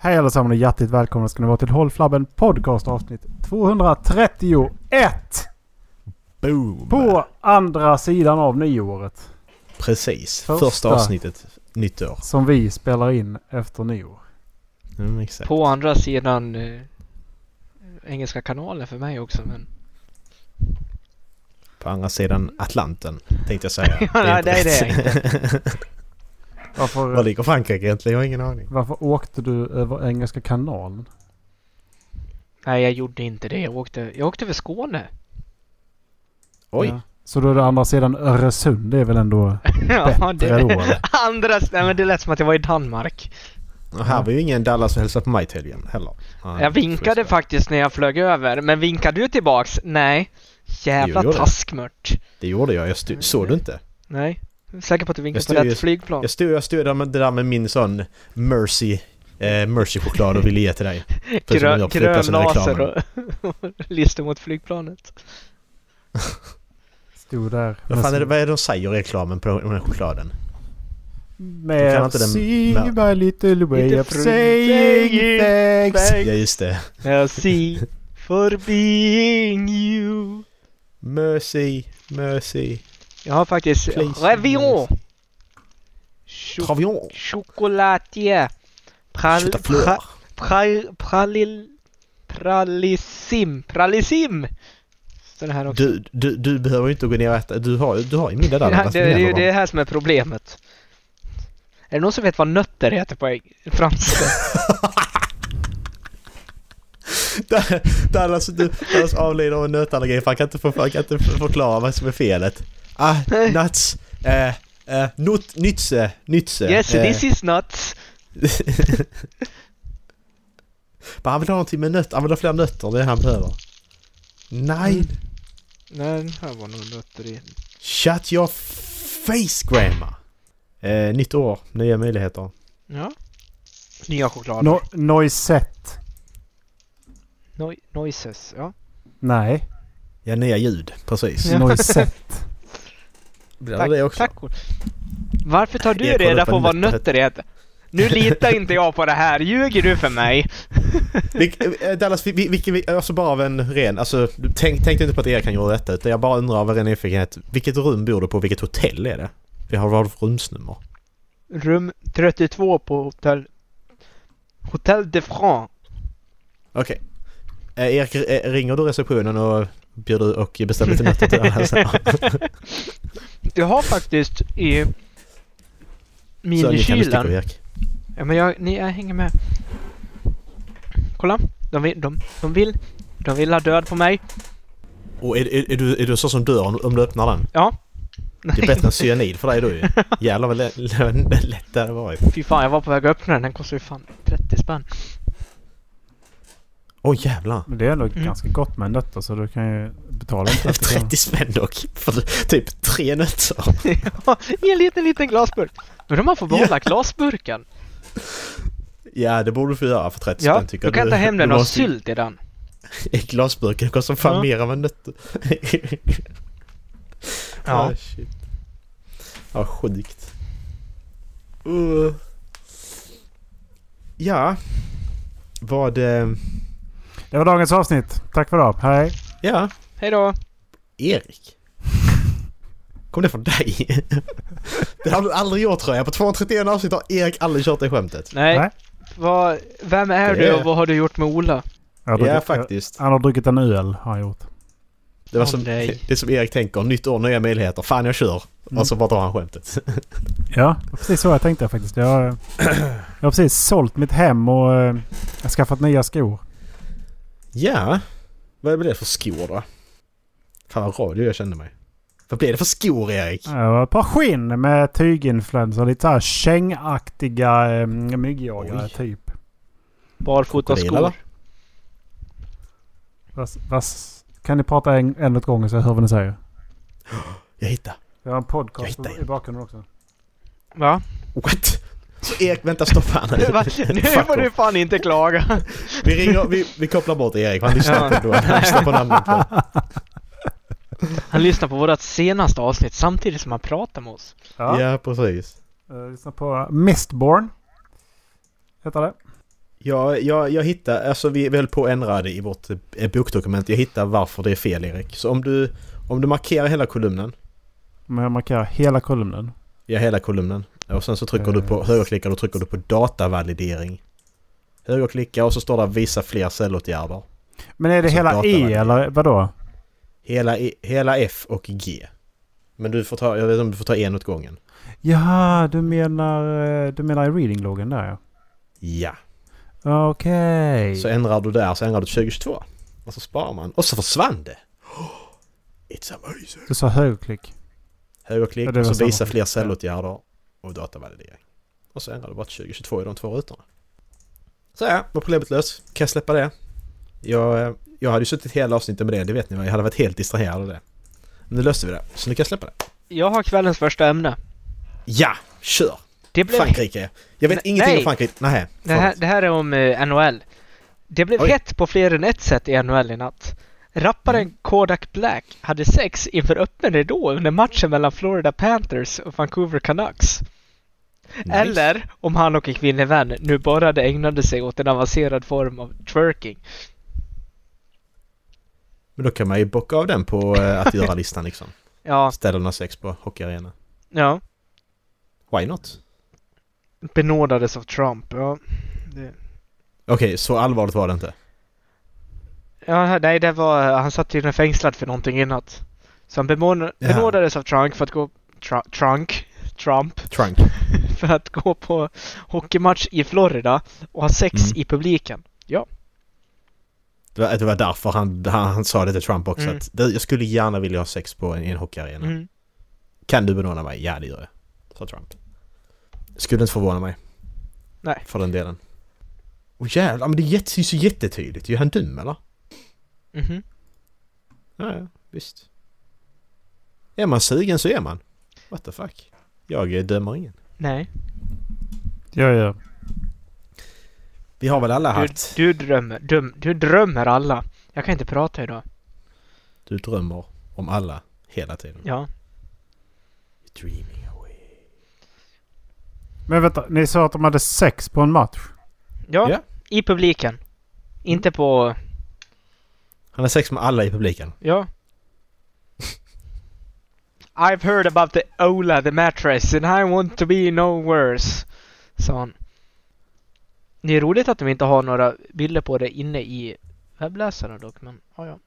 Hej allesammans och hjärtligt välkomna ska ni vara till Håll Flabben Podcast avsnitt 231. Boom! På andra sidan av nyåret. Precis. Första. Första, avsnittet nytt år. Som vi spelar in efter nyår. Mm, exakt. På andra sidan eh, Engelska kanalen för mig också men... På andra sidan Atlanten tänkte jag säga. Ja, nej, det är det rätt. Varför, Var ligger Frankrike egentligen? Jag har ingen aning. varför åkte du över Engelska kanalen? Nej jag gjorde inte det. Jag åkte, jag åkte över Skåne. Oj! Ja. Så då är det andra sidan Öresund. Det är väl ändå... ja, Bättre då, eller? Andra Nej men det lät som att jag var i Danmark. Och här var ju ingen Dallas och hälsade på mig till helgen heller. Ja, Jag vinkade faktiskt när jag flög över. Men vinkade du tillbaks? Nej. Jävla taskmört. säga. Det gjorde jag. jag stod, såg du inte? Nej. Jag är säker på att du vinkade Jag på rätt flygplan. Jag stod, jag stod där med, det där med min sån Mercy eh, Mercy-choklad och ville ge till dig. Grön, grön laser och lyste mot flygplanet. Stod där. Vad fan är det, vad är det de säger i reklamen på den här chokladen? Inte den- my little way of saying saying thanks. thanks. Ja just det. Merci for being you. Mercy, Mercy. Jag har faktiskt. Revion. Travion. chocolatier. Pral, pra, pral, pralil, pralissim. Pralissim. Du, du, du behöver ju inte gå ner och äta. Du har, du har ju middag där. Ja, det, är ju det här som är problemet. Är det någon som vet vad nötter heter på franska? Dallas, du, Dallas avlider av en nötallergi för han kan inte, få, han kan inte förklara vad som är felet. Ah, nuts. Eh, eh, nut, nytse, nytse. yes, eh, this is nuts. Men han vill ha någonting med nötter. Han vill ha fler nötter. Det är det han behöver. Nej. Mm. Nej, den här var nog nötter i. Shut your face grandma. Eh, nytt år, nya möjligheter. Ja. Nya choklad. No, noisette. Noi- noises, ja. Nej. Ja, nya ljud. Precis. Ja. Noisette. Tack, det också? tack. Varför tar du Jag reda på på vad nötter. heter? Nu litar inte jag på det här. Ljuger du för mig? Eh, Dallas, vi- vi- vilken, vi- alltså bara av en ren, alltså tänk, tänkte inte på att Erik kan göra detta utan jag bara undrar av en ren nyfikenhet. Vilket rum bor du på? Vilket hotell är det? Vi har vad för rumsnummer? Rum 32 på hotell... Hotell de France. Okej. Eh, Erik, eh, ringer du receptionen och bjuder och nötter till Dallas? Jag har faktiskt i Så minikylen... Erik. Ja men jag, ni, jag hänger med. Kolla. De vill, de, de vill, de vill ha död på mig. Och är, är, är, du, är du så som dör om, om du öppnar den? Ja. Det är bättre än cyanid för dig då ju. Jävlar vad lätt det hade varit. Fy fan, jag var på väg att öppna den. Den kostar ju fan 30 spänn. Åh jävlar. Men det är ändå Mm. ganska gott med nötter så du kan ju betala inte 30 spänn dock. För typ tre nötter. Ja, I en liten, liten glasburk. Men om man får behålla glasburken. Ja det borde du få göra för 30 Ja, spänn tycker då kan jag du. ta hem den och sylt i den. I glasburken kostar fan Ja. mer än vad nötter. Ja. Ah, shit. Ja, sjukt. Uh. Ja. Vad... Eh, Det var dagens avsnitt. Tack för idag. Hej. ja, Hej då. Erik. Kom det från dig? det har du aldrig gjort tror jag. På 231 avsnitt har Erik aldrig kört det skämtet. Nej. Nej. Vad, vem är Det du och vad har du gjort med Ola? Har Ja, druckit- faktiskt. Han har druckit en öl har han gjort. Det var Åh, som, nej. det som Erik tänker. Nytt år, nya möjligheter. Fan, jag kör. Mm. Och så bara drar han skämtet. Ja, precis så jag tänkte faktiskt. Jag, har- jag har precis sålt mitt hem och eh, jag har skaffat nya skor. Ja. Vad blir det för skor då? Fan vad radio jag kände mig. Vad blir det för skor Erik? Jag har ett par skinn med tyginfluenser. Lite så här kängaktiga eh, myggjagare Oj. typ. Barfota skor. Vad, vad, kan ni prata en, en åt gången så jag hör vad ni säger? Jag hittar. Jag har en Jag podcast hittar i bakgrunden också. Va? What? Så Erik, vänta stoppa? Nu Fuck får du fan inte klaga. Vi ringer, vi, vi kopplar bort Erik. Han lyssnar Ja. inte då. Han lyssnar på namnet. på. Han lyssnar på vårt senaste avsnitt samtidigt som han pratar med oss. Ja. Ja, precis. Uh, lyssna på Mistborn. Heter det. Jag, jag, jag hittar, alltså vi, vi höll på att ändra det i vårt eh, bokdokument. Jag hittar varför det är fel Erik. Så om du, om du markerar hela kolumnen. Om jag markerar hela kolumnen. Ja, hela kolumnen. Och sen så trycker du på Eh. högerklickar och trycker du på datavalidering. Högerklicka och så står det visa fler cellåtgärder. Men är det hela E eller vadå? Hela, E- hela F och G. Men du får ta, jag vet inte om du får ta en åt gången. Ja, du menar, eh, du menar i reading-loggen där ja. Ja. Okej. Så ändrar du där så ändrar du till 2022. Och så sparar man. Och så försvann det! It's amazing! Du sa högerklick. Högerklick Ja, och så visa fler cellåtgärder och datavalidering. Och så ändrar du bara till 2022 i de två rutorna. Så ja, var problemet löst. Kan jag släppa det? Jag, eh, jag hade ju suttit hela avsnittet med det, det vet ni va? Jag hade varit helt distraherad av det. Men nu löste vi det, så nu kan jag släppa det. Jag har kvällens första ämne. Ja! Kör! Det blev Frankrike! Jag vet Nej, ingenting nej. om Frankrike. Nej, Det här, det här är om eh, NHL. Det blev Oj. hett på fler än ett sätt i NHL i natt. Rapparen Mm. Kodak Black hade sex inför öppen ridå under matchen mellan Florida Panthers och Vancouver Canucks. Nice. Eller om han och en kvinnlig vän nu bara ägnade sig åt en avancerad form av twerking. Men då kan man ju bocka av den på eh, att göra-listan liksom. Ja, Ställena sex på hockeyarena. ja. Why not? Benådades av Trump. Ja, det, Okej, så allvarligt var det inte. Ja nej, det var... Han satt tydligen fängslad för någonting annat. Så han benådades av Trump för att gå... Tra- Trunk? Trump? Trunk. för att gå på hockeymatch i Florida och ha sex Mm. i publiken. Det var, det var därför han, han, han sa det till Trump också Mm. att jag skulle gärna vilja ha sex på en, en hockeyarena. Mm. Kan du benåda mig? Ja, det gör jag. Sa Trump. Skulle inte förvåna mig. Nej. För den delen. Åh jävlar, men det är det är så jättetydligt. Är han dum eller? Mhm. Ja, ja, visst. Är man sugen så är man. What the fuck? Jag eh, dömer ingen. Nej. Ja, ja. Vi har väl alla Du, haft... du drömmer. Du, du drömmer alla. Jag kan inte prata idag. Du drömmer om alla hela tiden. Ja. Dreaming away. Men vänta, ni sa att de hade sex på en match? Ja, Ja. i publiken. Inte på... Han har sex med alla i publiken. Ja. I've heard about the Ola, the mattress, and I want to be no worse. Sa han. Det är roligt att de inte har några bilder på det inne i webbläsaren dock, men ja, ja.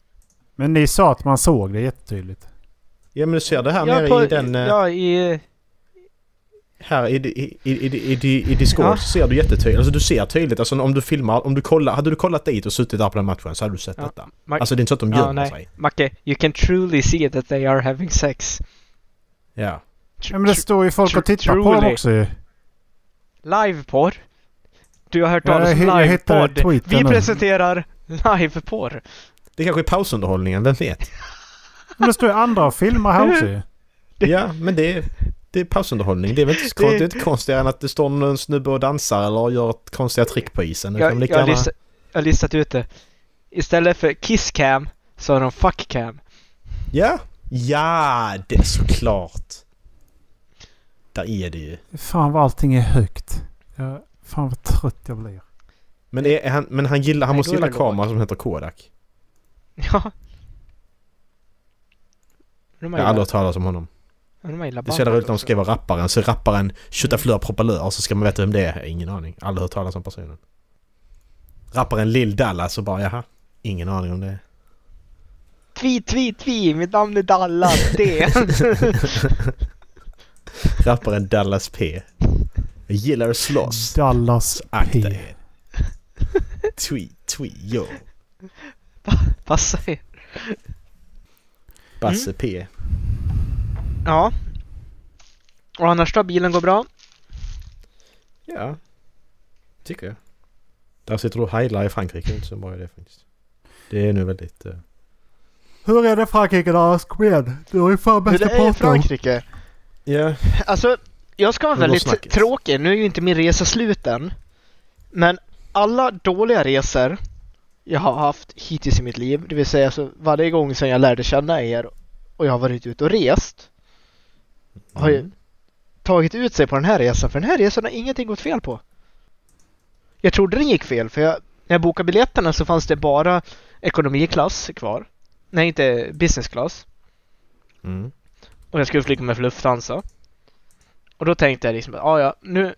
Men ni sa att man såg det jättetydligt. Ja men du ser det här ja, nere på, i den... eh, Ja, i... Här i, i, i, i, i, i Discord Ja. så ser du jättetydligt. Alltså du ser tydligt. Alltså om du filmar, om du kollar, hade du kollat dit och suttit där på den matchen så hade du sett Ja. detta. Ma- Alltså det är inte så att de ja, gömmer nej. sig. Macke, you can truly see that they are having sex. Ja. Ja, men det står ju folk och tittar på dem också ju. Liveporr. Du har hört Ja, talas om tweeten Vi nu. presenterar liveporr. Det kanske är pausunderhållningen, vem vet? Men det står ju andra och filmar här också ju. Ja, men det är, det är pausunderhållning. Det är väl inte, så det inte konstigare än att det står någon snubbe och dansar eller gör ett konstiga trick på isen. Jag, jag, har gärna- listat, jag har listat ut det. Istället för kisscam så har de fuckcam. Ja! Ja, det är såklart. Där är det ju. Fan vad allting är högt. Ja, fan vad trött jag blir. Men, är, är han, men han gillar, han Nej, måste gilla lågt. som heter Kodak. Ja. Jag har aldrig hört talas om honom. Det är så jävla roligt när de skriver rapparen. Så rapparen Tjotaflör Propalör så ska man veta vem det är. Ingen aning. Aldrig hört talas om personen. Rapparen Lill Dallas och bara jaha. Ingen aning om det. Tvi, tvi, tvi, mitt namn är Dallas, det. Rapparen Dallas P. Jag gillar att slåss. Dallas Akta P. er. Twi, twi, yo. Passa er. Basse P. Ja. Och annars då? Bilen går bra? Ja. Tycker jag. Där sitter du och heilar i Frankrike. Inte så bra idé faktiskt. Det är nu väldigt... Uh... Hur är det Frankrike då? Kom igen. Du har ju fan Hur bäst det att är. Frankrike? Ja. Alltså, jag ska vara Hur väldigt tråkig. Nu är ju inte min resa slut än. Men alla dåliga resor jag har haft hittills i mitt liv, det vill säga alltså varje gång sedan jag lärde känna er och jag har varit ute och rest, har ju tagit ut sig på den här resan. För den här resan har ingenting gått fel på. Jag trodde den gick fel för jag, när jag bokade biljetterna så fanns det bara ekonomiklass kvar. Nej, inte business class. Mm. Och jag skulle flyga med Lufthansa. Och då tänkte jag liksom, ja ja, nu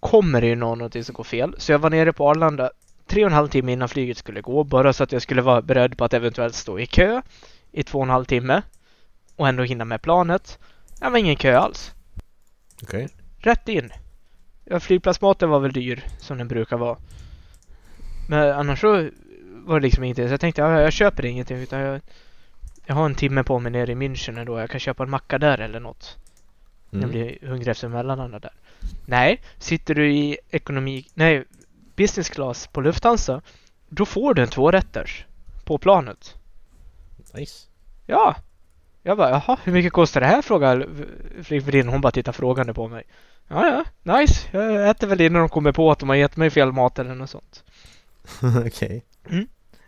kommer det ju någonting som går fel. Så jag var nere på Arlanda tre och en halv timme innan flyget skulle gå. Bara så att jag skulle vara beredd på att eventuellt stå i kö i två och en halv timme. Och ändå hinna med planet. Det var ingen kö alls. Okej. Rätt in. Ja, flygplatsmaten var väl dyr som den brukar vara. Men annars så var det liksom ingenting. Så jag tänkte, ja, jag köper ingenting utan jag, jag har en timme på mig nere i München då. Jag kan köpa en macka där eller något. Jag Mm. blir hungrig efter mellanlanda där. Nej, sitter du i ekonomi... Nej, business class på Lufthansa. Då får du en tvårätters på planet. Nice. Ja! Jag bara, jaha, hur mycket kostar det här? Frågar flygvärdinnan. Hon bara tittar frågande på mig. Ja, ja, nice. Jag äter väl innan de kommer på att de har gett mig fel mat eller något sånt. Okej.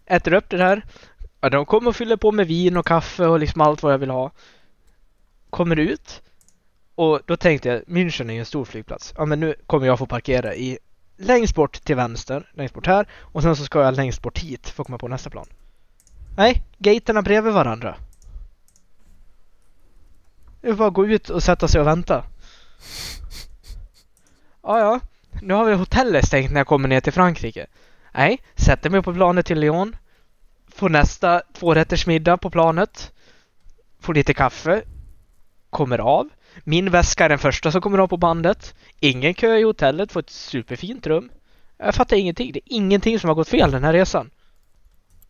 Äter upp det här. Ja, de kommer och fyller på med vin och kaffe och liksom allt vad jag vill ha. Kommer ut. Och då tänkte jag, München är ju en stor flygplats. Ja, men nu kommer jag få parkera i längst bort till vänster, längst bort här. Och sen så ska jag längst bort hit för att komma på nästa plan. Nej, gaterna bredvid varandra. Det är bara att gå ut och sätta sig och vänta. Ja, ja. Nu har vi hotellet stängt när jag kommer ner till Frankrike. Nej, sätter mig på planet till Lyon. Får nästa tvårättersmiddag på planet. Får lite kaffe. Kommer av. Min väska är den första som kommer av på bandet. Ingen kö i hotellet. Får ett superfint rum. Jag fattar ingenting. Det är ingenting som har gått fel den här resan.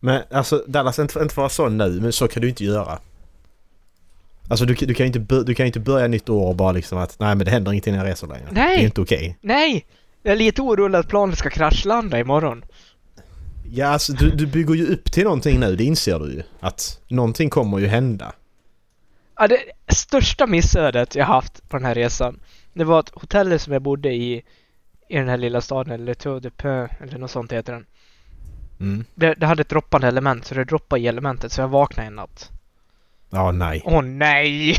Men alltså Dallas, inte, inte vara så nu, men så kan du inte göra. Alltså du, du kan inte, du kan ju inte börja nytt år och bara liksom att nej men det händer ingenting när jag reser längre. Nej. Det är inte okej. Nej! Jag är lite orolig att planet ska kraschlanda imorgon. Ja alltså du, du bygger ju upp till någonting nu, det inser du ju. Att någonting kommer ju hända. Ja, det största missödet jag haft på den här resan. Det var att hotellet som jag bodde i, i den här lilla staden, Le Tour de Peu, eller något sånt heter den. Mm. Det, det hade ett droppande element, så det droppade i elementet, så jag vaknade en natt. Ja nej. Åh nej!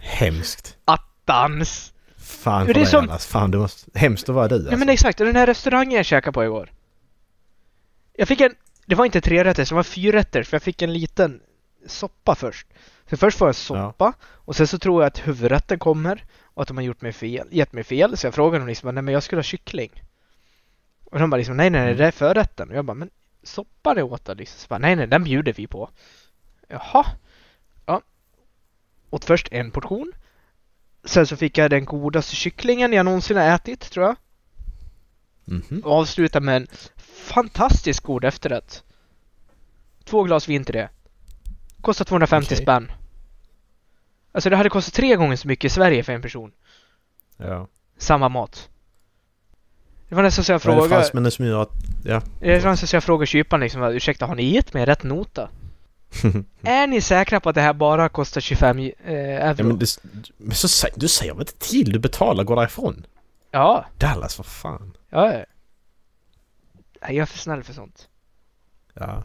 Hemskt. Attans! Fan för det är dig som-. Fan du måste... Hemskt att vara du alltså. Ja men exakt, och den här restaurangen jag käkade på igår. Jag fick en, det var inte tre rätter, det var fyra rätter, för jag fick en liten soppa först. Så först får jag en soppa, och sen så tror jag att huvudrätten kommer, och att de har gjort mig fel, gett mig fel. Så jag frågade dem liksom, nej men jag skulle ha kyckling. Och de bara liksom, nej nej, nej det är förrätten. Och jag bara, men soppan är åt liksom. Så bara, nej nej, den bjuder vi på. Jaha. Åt först en portion. Sen så fick jag den godaste kycklingen jag någonsin har ätit, tror jag. Mhm. Och avsluta med en fantastiskt god efterrätt. Två glas vin till det. Kostar 250 Okej. spänn. Alltså det hade kostat tre gånger så mycket i Sverige för en person. Ja. Samma mat. Det var nästan så jag är det frågade... fransmännen som gör att... Ja. Det var nästan så jag frågade kyparen liksom, ursäkta har ni gett mig rätt nota? Är ni säkra på att det här bara kostar 25 eh, euro? ja men, det, men så du säger väl inte till? Du betalar, går därifrån. ja, Dallas, vad fan. ja. ja. Jag är för snäll för sånt. Ja.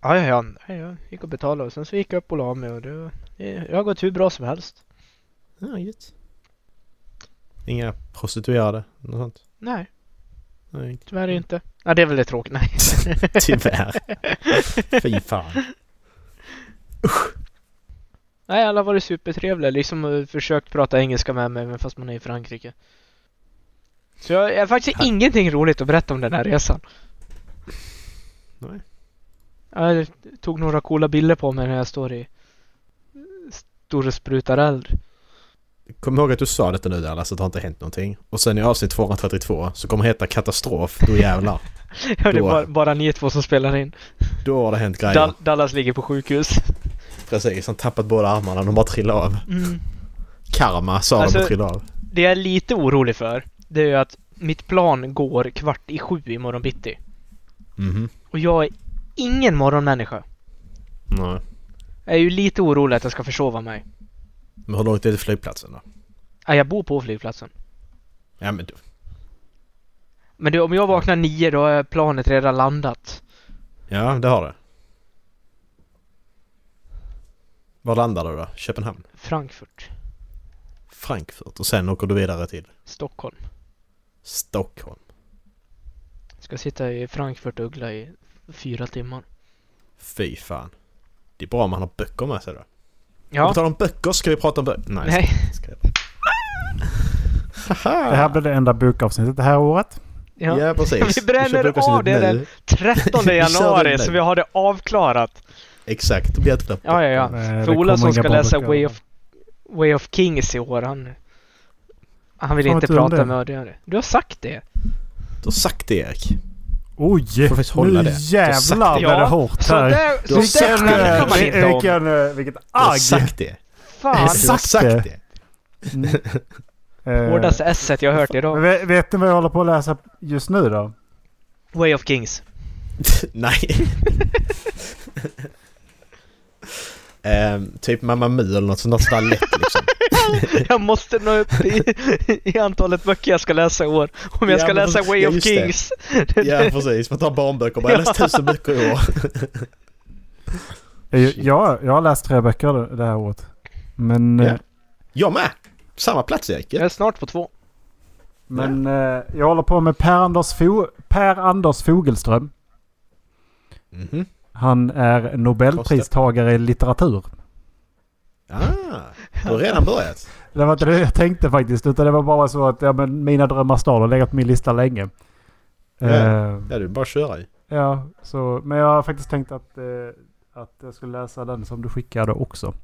Ja, ja, ja. ja jag gick och betalade och sen så gick jag upp och la mig och det, det har gått hur bra som helst. Ja, gött. Inga prostituerade, något sånt? Nej, Nej, tyvärr inte. Ja, det är väl det tråkigt. Nej. tyvärr. Fy fan. Nej, alla har varit supertrevliga. Liksom eh, försökt prata engelska med mig även fast man är i Frankrike. Så jag, jag har faktiskt Här. ingenting roligt att berätta om den här resan. Nej. Jag tog några coola bilder på mig när jag står i stor och sprutar eld. Kom ihåg att du sa detta nu Dallas, att det har inte hänt någonting. Och sen i avsnitt 232 så kommer det heta katastrof, då jävlar. Ja, det är bara, bara ni två som spelar in. Då har det hänt grejer. Dal- Dallas ligger på sjukhus. Precis, han tappat båda armarna, de bara trillade av. Mm. Karma sa Alltså- de trillade av. Det jag är lite orolig för, det är ju att mitt plan går kvart i sju imorgon bitti. Mhm. Och jag är ingen morgonmänniska. Nej. Jag är ju lite orolig att jag ska försova mig. Men hur långt är det till flygplatsen då? Ja, jag bor på flygplatsen. Ja men du. Men du, om jag vaknar nio då är planet redan landat. Ja, det har det. Var landar du då? Köpenhamn? Frankfurt. Frankfurt och sen åker du vidare till Stockholm. Stockholm. Ska sitta i Frankfurt och uggla i fyra timmar. Fy fan. Det är bra om man har böcker med sig då. Ja. På tal om böcker, ska vi prata om böcker? Nej. Nej. Ska jag... Det här blir det enda bokavsnittet det här året. Ja. Ja, precis. Vi bränner bokavsnittet av det nu. den 13 Vi kör januari det så vi har det avklarat. Exakt, det blir ett Ja, ja, ja. Det För Ola som ska läsa. Way of, Way of Kings i år, han... Han vill Fan, inte prata det. med Ödegare. Du har sagt det. Du har sagt det Erik. Oj! Får faktiskt hålla nu det. Jävlar det. blir det hårt Så här. där, Du har så där sagt det. snackar man inte. Vilken, eh, vilket Du har agg! sagt det. Fan! Du har sagt det. det. Mm. Eh, Hårdaste esset jag har hört idag. vet, vet ni vad jag håller på att läsa just nu då? Way of Kings. Nej. Ehm, typ Mamma Mu eller något sånt där lätt liksom. jag måste nå upp i, i antalet böcker jag ska läsa i år. Om jag Ja, ska men läsa Way ja, of just det. Kings. Ja precis, man tar barnböcker bara. Jag har läst tusen böcker i år. Jag, jag, har läst tre böcker det det här året. Men, Ja. eh, Jag med! Samma plats Erik. Jag är snart på två. men eh, jag håller på med Per Anders, Fo- per Anders Fogelström. Mhm. Han är Nobelpristagare i litteratur. Ah, du har redan börjat. Det var inte det jag tänkte faktiskt. Utan det var bara så att ja, men mina drömmar stad har legat på min lista länge. Ja. Eh, Ja, du bara köra ju. ja, så, men jag har faktiskt tänkt att, eh, att jag skulle läsa den som du skickade också.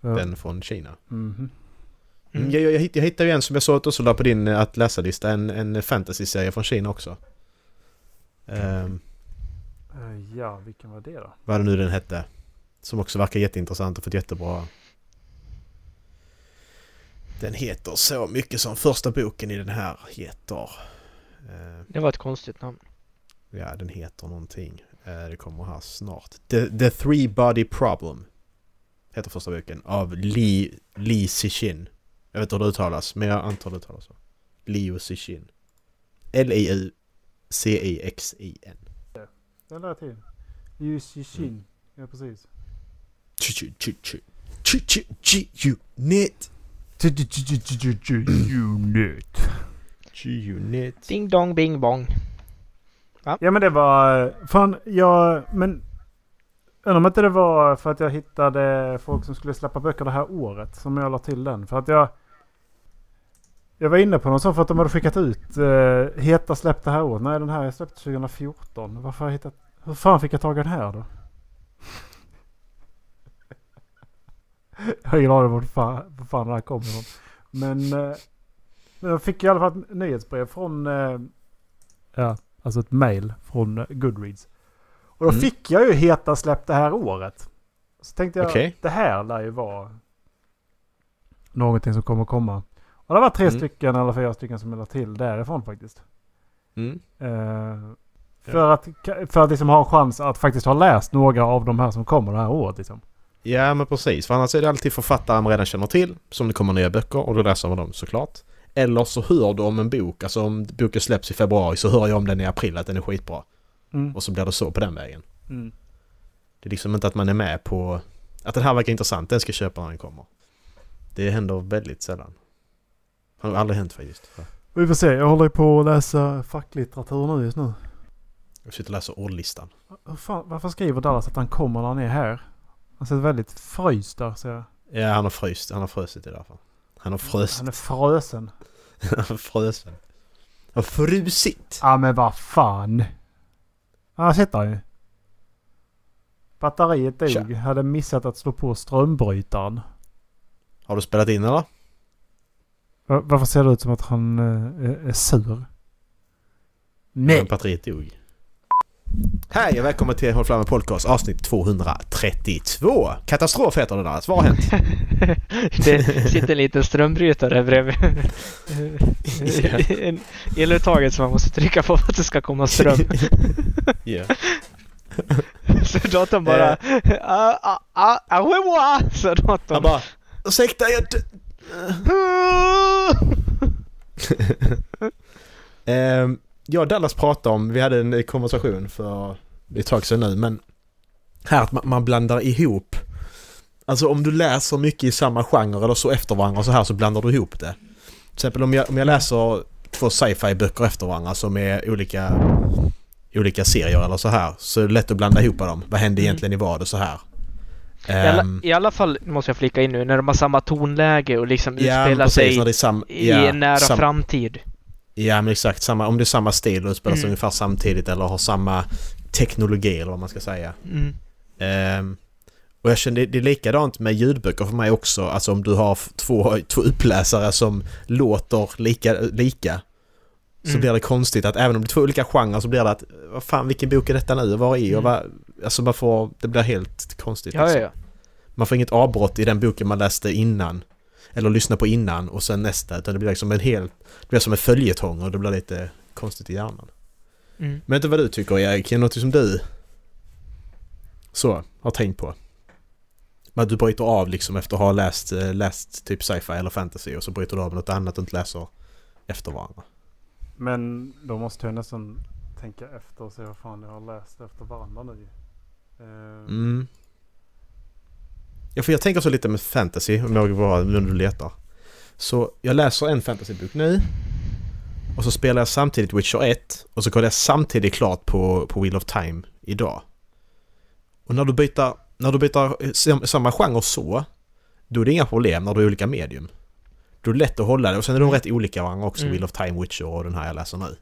Ja. Den från Kina. Mhm. Mm. Jag, jag, jag jag hittade ju en som jag såg att du la på din eh, att läsa-lista. En, en fantasy-serie från Kina också. Ehm, Eh, ja, vilken var det då? vad det nu den hette. Som också verkar jätteintressant och fått jättebra... Den heter så mycket som första boken i den här heter... eh, Det var ett konstigt namn. ja, den heter någonting. Eh, det kommer här snart. The, The Three Body Problem. Heter första boken. Av Li, Li Cixin. Jag vet inte hur det uttalas, men jag antar det uttalas så. Liu Cixin. Den där till. Yushi Shin. Ja, precis. G-Unit. Unit. G-Unit. Ding dong bing bong. Ja men det var... Fan, jag... Men... Undrar om inte det var för att jag hittade folk som skulle släppa böcker det här året. Som jag la till den. För att jag... Jag var inne på någon sån för att de hade skickat ut uh, Heta släpp det här året. Nej den här är släppt 2014. Varför har jag hittat... Hur fan fick jag tag i den här då? jag har ingen aning var fan, var fan den här kommer ifrån. Men... Men jag fick i alla fall ett nyhetsbrev från... eh, ja, alltså ett mail från eh, Goodreads. Och då Mm. fick jag ju Heta släpp det här året. Så tänkte jag, Okej. det här lär ju vara någonting som kommer komma. Och det var tre Mm. stycken eller fyra stycken som jag la till därifrån faktiskt. Mm. Eh, för, att, för att liksom ha en chans att faktiskt ha läst några av de här som kommer det här året. Liksom. Ja men precis, för annars är det alltid författare man redan känner till som det kommer nya böcker och då läser man dem såklart. Eller så hör du om en bok, alltså om boken släpps i februari så hör jag om den i april att den är skitbra. Mm. Och så blir det så på den vägen. Mm. Det är liksom inte att man är med på att den här verkar intressant, den ska jag köpa när den kommer. Det händer väldigt sällan. Det har aldrig hänt faktiskt. Vi får se, jag håller på att läsa facklitteratur nu just nu. Jag sitter och läser ordlistan. Fan, varför skriver Dallas att han kommer när han är här? Han ser väldigt fryst där ser jag. Ja, han har fryst. Han har frusit i alla fall. Han har fröst. Han är frösen. Han har frösen. Han har frusit. Ja men vad fan. Han sitter ju. Batteriet dog. Tja. Hade missat att slå på strömbrytaren. Har du spelat in eller? Va- Varför ser det ut som att han eh, är, sur? Men batteriet dog. Hej och välkommen till Håll Flammen Podcast avsnitt 232. Katastrof heter det där. Vad har hänt? Det sitter en liten strömbrytare bredvid en eluttaget som man måste trycka på för att det ska komma ström. Ja. Så datorn bara... Ah, ah, ah, ah, Så Han datorn... bara Ursäkta jag... Ehm, jag och Dallas pratade om, vi hade en konversation för ett tag sedan nu men här att man, man blandar ihop Alltså om du läser mycket i samma genre eller så efter varandra så här så blandar du ihop det. Till exempel om jag, om jag läser två sci-fi böcker efter varandra som är olika, olika serier eller så här. Så är det lätt att blanda ihop dem. Vad hände Mm. egentligen i vad och så här. I alla, Ehm, I alla fall måste jag flika in nu, när de har samma tonläge och liksom ja, utspelar precis, sig sam, i ja, en nära sam- framtid. Ja men exakt, samma, om det är samma stil och utspelar sig Mm. ungefär samtidigt eller har samma teknologi eller vad man ska säga. Mm. Ehm, och jag känner det är likadant med ljudböcker för mig också. Alltså om du har två, två uppläsare som låter lika, lika så Mm. blir det konstigt att även om det är två olika genrer så blir det att vad fan vilken bok är detta nu? Var är och Mm. vad, Alltså man får, det blir helt konstigt. Ja, ja, liksom. ja. Man får inget avbrott i den boken man läste innan. Eller lyssnade på innan och sen nästa. Utan det blir liksom en helt... Det blir som en följetong och det blir lite konstigt i hjärnan. Mm. Men inte vad du tycker Erik? Är det något som du så har tänkt på? Men att du bryter av liksom efter att ha läst, eh, läst typ sci-fi eller fantasy och så bryter du av med något annat och inte läser efter varandra. Men då måste jag nästan tänka efter och se vad fan jag har läst efter varandra nu. Eh, Mm. Ja, för jag tänker så lite med fantasy, om jag bara nu du letar. Så jag läser en fantasybok nu. Och så spelar jag samtidigt Witcher 1. Och så kollar jag samtidigt klart på, på Wheel of Time idag. Och när du byter, när du byter sam- samma genre så. Då är det inga problem när du är olika medium. Då är det lätt att hålla det. Och sen är de rätt olika varandra också. Mm. Wheel of Time, Witcher och den här jag läser nu.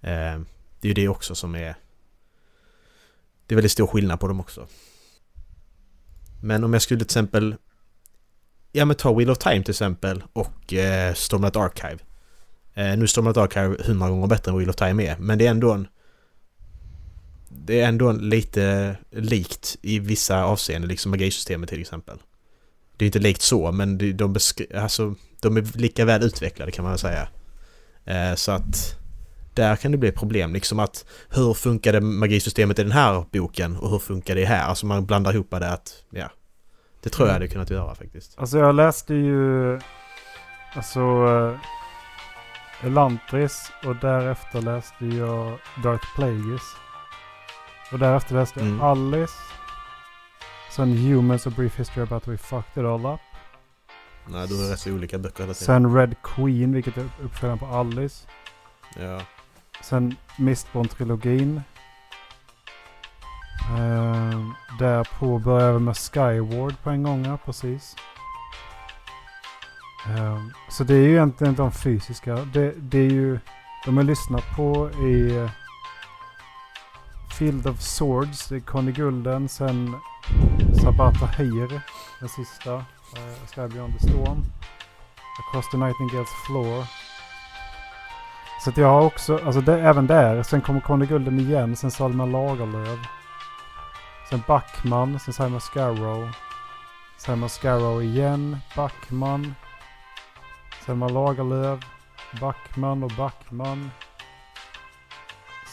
Eh, det är ju det också som är... Det är väldigt stor skillnad på dem också. Men om jag skulle till exempel... Ja men ta Wheel of Time till exempel och eh, Stormlight Archive. Eh, nu är Stormlight Archive hundra gånger bättre än Wheel of Time är, men det är ändå en... Det är ändå en lite likt i vissa avseenden, liksom magisystemet till exempel. Det är inte likt så, men de, de, beskri- alltså, de är lika väl utvecklade kan man väl säga. Eh, så att där kan det bli problem. Liksom att hur funkade magisystemet i den här boken och hur funkar det här? Alltså man blandar ihop det att, ja. Det tror jag Mm. hade kunnat göra faktiskt. Alltså jag läste ju alltså uh, Elantris och därefter läste jag Dark Plagueis. Och därefter läste jag Mm. Alice. Sen Humans A Brief History About We Fucked It All Up. Nej, du har rätt så olika böcker hela tiden. Sen Red Queen, vilket är uppföljaren på Alice. Ja. Sen Mistborn-trilogin. Uh, därpå började vi med Skyward på en gång, ja, precis. Ehm, så det är ju egentligen de fysiska. Det, det är ju... De har lyssnat på i Field of Swords, det är Conny Gulden, sen Sabata Heir, den sista. Uh, Sky Beyond the Storm. Across the Nightingales Floor. Så att jag har också, alltså det, även där. Sen kommer Conny Gulden igen, sen Salman Lagerlöf. Sen Backman, sen Simon Scarrow. Simon Scarrow igen, Backman. Selma Lagerlöf, Backman och Backman.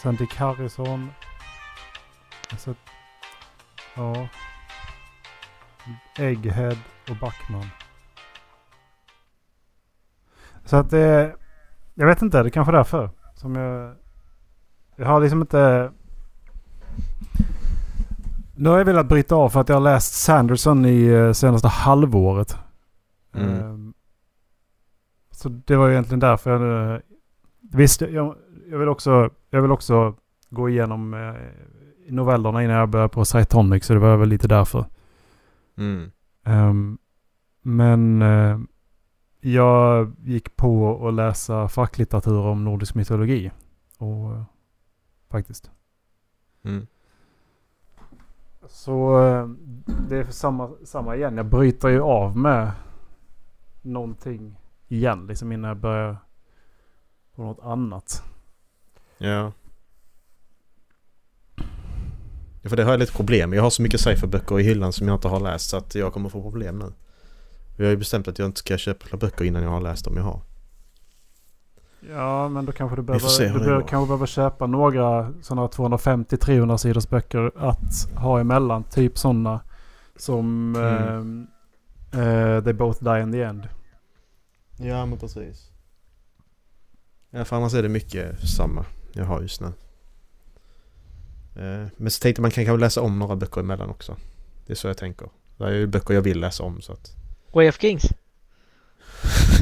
Sen Dick Harrison. Alltså, ja. Egghead och Backman. Så att det... Jag vet inte, det är kanske är därför. Som jag... Jag har liksom inte... Nu har jag velat bryta av för att jag har läst Sanderson i eh, senaste halvåret. Mm. Ehm, så det var egentligen därför jag. Visst, jag, jag, vill också, jag vill också gå igenom eh, novellerna innan jag börjar på Cytonic. Så det var väl lite därför. Mm. Ehm, men eh, jag gick på att läsa facklitteratur om nordisk mytologi. Och eh, faktiskt. Mm. Så eh, det är för samma, samma igen. Jag bryter ju av med någonting igen. Liksom innan jag börjar på något annat. Ja. ja. För det har jag lite problem. Jag har så mycket sci-fi-böcker i hyllan som jag inte har läst så att jag kommer få problem nu. Jag har ju bestämt att jag inte ska köpa böcker innan jag har läst dem jag har. Ja, men då kanske du Vi behöver, du behöver, kanske behöver köpa några sådana 250-300 sidors böcker att ha emellan. Typ sådana som Mm. eh, eh, They Both Die in the End. Ja men precis. Ja för annars är det mycket samma jag har just nu. Eh, Men så tänkte man kan kanske läsa om några böcker emellan också. Det är så jag tänker. Det är ju böcker jag vill läsa om så att... Way of Kings.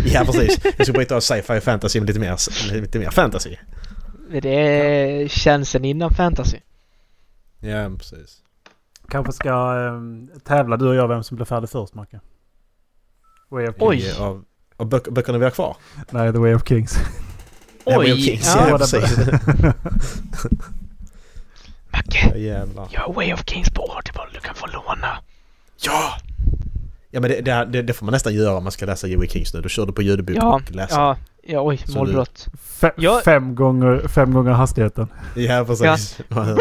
Ja precis. Jag ska bryta av sci-fi och fantasy med lite mer, lite mer fantasy. Det känns en innan fantasy. Ja precis. Kanske ska um, tävla du och jag vem som blir färdig först Macke. Way of Oj! Kings. Av, av böc böckerna vi har kvar? Nej, The Way of Kings. Oj! Way of Kings, ja, ja precis. Macke! Ja, jävlar. Jag har Way of Kings på Audible. Du kan få låna. Ja! Ja men det, det, det, får man nästan göra om man ska läsa Way Kings nu. Då kör du på ljudbok ja, och läser. Ja, ja oj, målbrott. Fe, jag... fem, gånger, fem gånger hastigheten. Ja precis. Ja.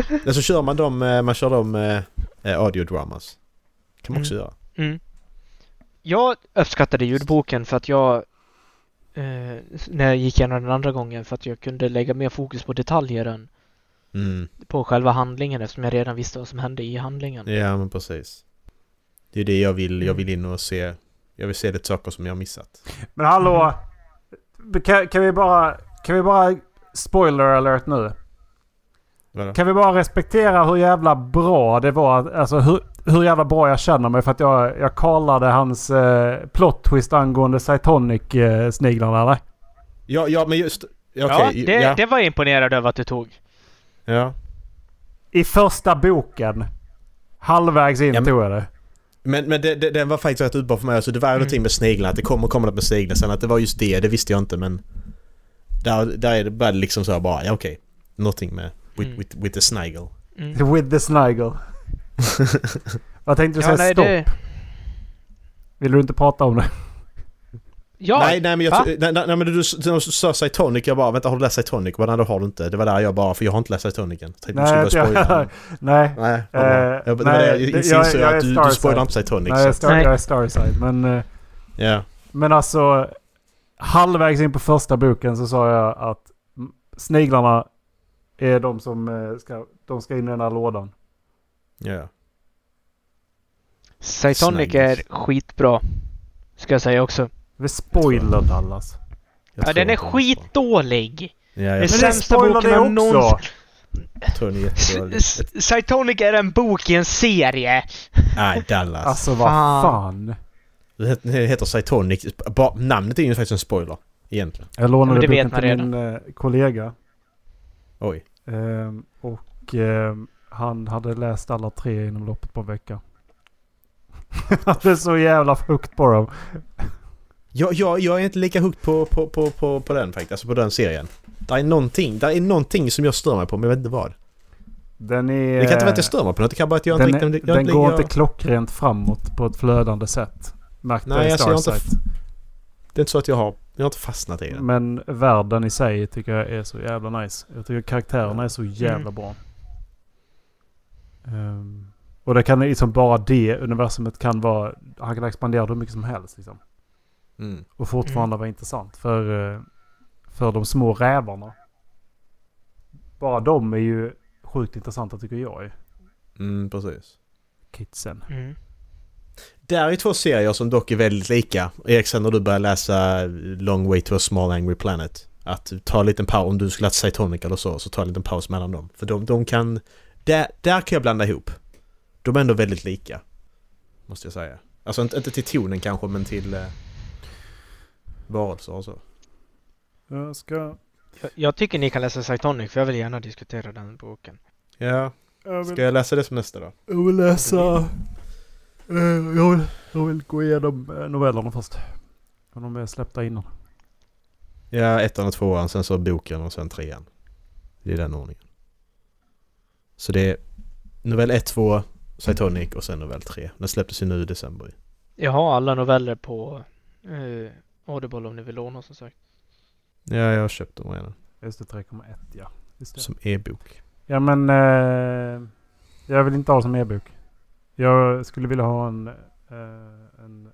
Men så kör man dem, eh, man kör dem eh, audiodramas. kan man också mm. göra. Mm. Jag uppskattade ljudboken för att jag eh, när jag gick igenom den andra gången för att jag kunde lägga mer fokus på detaljer än mm. på själva handlingen eftersom jag redan visste vad som hände i handlingen. Ja men precis. Det är det jag vill. Jag vill in och se. Jag vill se lite saker som jag har missat. Men hallå! Kan, kan vi bara... Kan vi bara... Spoiler alert nu. Vadå? Kan vi bara respektera hur jävla bra det var? Alltså hur, hur jävla bra jag känner mig för att jag, jag kallade hans eh, plot twist angående Cytonic-sniglarna eh, eller? Ja, ja men just... Okay, ja, det, ja, det var jag imponerad över att du tog. Ja. I första boken. Halvvägs in ja, men, tog jag det. Men, men det, det, den var faktiskt rätt utbra för mig. Alltså det var mm. någonting med sniglarna. Att det kommer komma något med sniglar. Sen att det var just det, det visste jag inte men... Där, där är det bara liksom så bara, ja okej. Okay. Någonting med with, mm. with, with the snigel. Mm. With the snigel. Vad tänkte du säga? Ja, nej, Stopp. Det... Vill du inte prata om det? Ja, nej, nej men jag... Nej, nej, men du, du, sa Cytonic, jag bara vänta har du läst Cytonic? Men nej, det har du inte. Det var där jag bara, för jag har inte läst Cytonic än. Nej, jag, nej. nej. Nej, uh, jag, nej, jag, jag, jag, jag att du, du spoilar inte Cytonic. Nej, så. jag är Starside. Men... Uh, yeah. Men alltså... Halvvägs in på första boken så sa jag att sniglarna är de som eh, ska, de ska in i den här lådan. Ja. Yeah. Cytonic är skitbra. Ska jag säga också. Vi spoilar Dallas. ja, den är skitdålig. Ja, jag den sämsta boken av någonsin. Cytonic är en bok i en serie. Nej, Dallas. Alltså vad fan. Det heter Cytonic. namnet är ju faktiskt en spoiler. Egentligen. Jag lånade ja, boken till redan. min eh, kollega. Oj. Ehm, och ehm, han hade läst alla tre inom loppet på en vecka. han är så jävla hooked på dem. Jag, jag, jag är inte lika hooked på, på, på, på, på den faktiskt, alltså på den serien. Det är någonting, det är någonting som jag stör mig på, men jag vet inte vad. Den är... Det kan inte vara att jag stör mig på något, det kan bara att jag den inte riktigt... Den går jag... inte klockrent framåt på ett flödande sätt. Märkte Nej, alltså jag inte... Det är inte så att jag har... Jag har inte fastnat i den. Men världen i sig tycker jag är så jävla nice. Jag tycker karaktärerna är så jävla mm. bra. Um, och det kan liksom bara det universumet kan vara... Han kan expandera hur mycket som helst liksom. Mm. Och fortfarande mm. vara intressant. För, eh, för de små rävarna. Bara de är ju sjukt intressanta tycker jag. Mm, precis. Kidsen. Mm. Där är två serier som dock är väldigt lika. Erik, när du börjar läsa Long Way to a Small Angry Planet. Att ta en liten paus, om du skulle läsa Cytonic eller så, så ta en liten paus mellan dem. För de, de kan... Där, där kan jag blanda ihop. De är ändå väldigt lika. Måste jag säga. Alltså inte, inte till tonen kanske, men till... Varelser och så. Jag ska... Jag, jag, tycker ni kan läsa Cytonic, för jag vill gärna diskutera den boken. Ja. Jag vill... Ska jag läsa det som nästa då? Jag vill läsa... Eh, jag vill, jag vill gå igenom eh, novellerna först. För de är släppta innan. Ja, ettan och tvåan, sen så boken och sen trean. Det är den ordningen. Så det är novell 1, 2, Cytonic och sen novell 3. Den släpptes ju nu i december. Jag har alla noveller på eh, Audible om ni vill låna som sagt. Ja, jag har köpt dem redan. Just det, 3,1 ja. Som e-bok. Ja men eh, jag vill inte ha som e-bok. Jag skulle vilja ha en, eh, en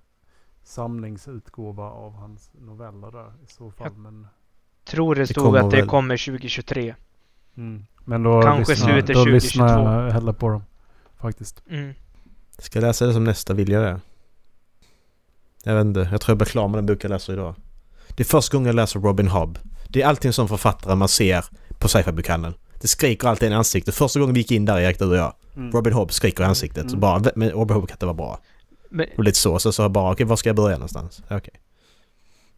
samlingsutgåva av hans noveller där i så fall. Jag men... tror det stod det att det väl... kommer 2023. Mm. Men då Kanske lyssnar, slutet då 2022. lyssnar jag hellre på dem. Faktiskt. Mm. Ska jag läsa det som nästa? Vill jag det? Jag vet inte. Jag tror jag blir klar med den bok jag läser idag. Det är första gången jag läser Robin Hobb. Det är alltid en sån författare man ser på sci-fi-bokhandeln. Det skriker alltid i ansiktet. Första gången vi gick in där Erik, du och jag. Mm. Robin Hobb skriker i ansiktet. Mm. Så bara, men Robin Hobb kan inte vara bra. Men Och lite så, så, så bara okej, var ska jag börja någonstans? Okej.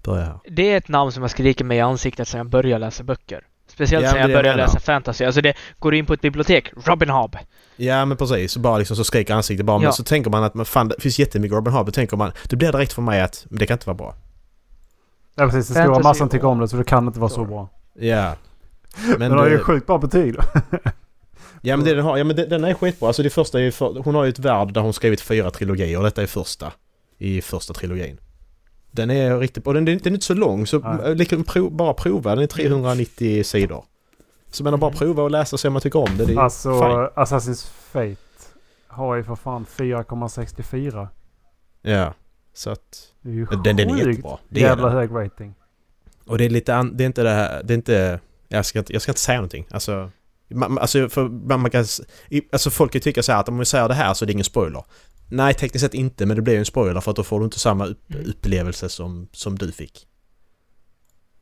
Börja här. det är ett namn som har skrikit mig i ansiktet sedan jag började läsa böcker. Speciellt Ja, men jag började läsa fantasy. Alltså det går du in på ett bibliotek, Robin Hobb. Ja men precis, så bara liksom så skriker ansiktet bara. Men Ja. så tänker man att men fan, det finns jättemycket Robin Hood. Då tänker man, det blir direkt för mig att men det kan inte vara bra. Ja precis, det ska vara massan tycker om det så det kan inte vara så bra. Ja. Men Men, den har ju sjukt bra betyg då. ja men det den har, ja men det, den är skitbra. Alltså det första är ju för, hon har ju ett värld där hon skrivit fyra trilogier och detta är första. I första trilogin. Den är riktigt bra. Den, den är inte så lång så Nej. liksom, prov, bara prova. Den är 390 sidor. Så man bara Mm. prova och läsa och se om man tycker om det. det är Alltså. Assassin's Fate har ju för fan 4,64. Ja. Så att... Det är ju Den, den är jättebra. Det är jävla den. hög rating. Och det är lite an, det är inte det här, det är inte... Jag ska inte, jag ska inte säga någonting. Alltså... Man, alltså, för man, kan, alltså folk kan tycka så här att om vi säger det här så är det ingen spoiler. Nej, tekniskt sett inte, men det blir ju en spoiler för att då får du inte samma upp, Mm. upplevelse som, som du fick.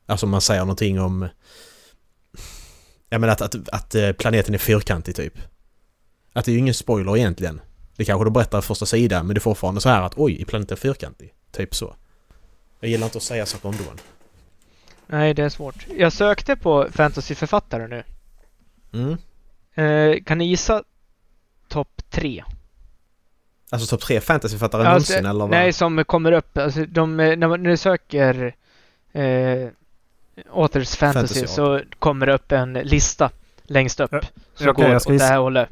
Alltså om man säger någonting om... Jag menar att, att, att eh, planeten är fyrkantig typ. Att det är ju ingen spoiler egentligen. Det kanske du berättar första sidan, men det är fortfarande så här att oj, är planeten fyrkantig? Typ så. Jag gillar inte att säga saker om då. Nej, det är svårt. Jag sökte på fantasyförfattare nu. Mm. Eh, kan ni gissa topp tre? Alltså topp tre fantasyförfattare Alltså, någonsin eller vad? Nej, som kommer upp. Alltså, de, eh, när, man, när du söker eh, Authors Fantasy, Fantasy, så kommer det upp en lista längst upp. Ja, Som okej, går jag åt ska det gissa. här hållet.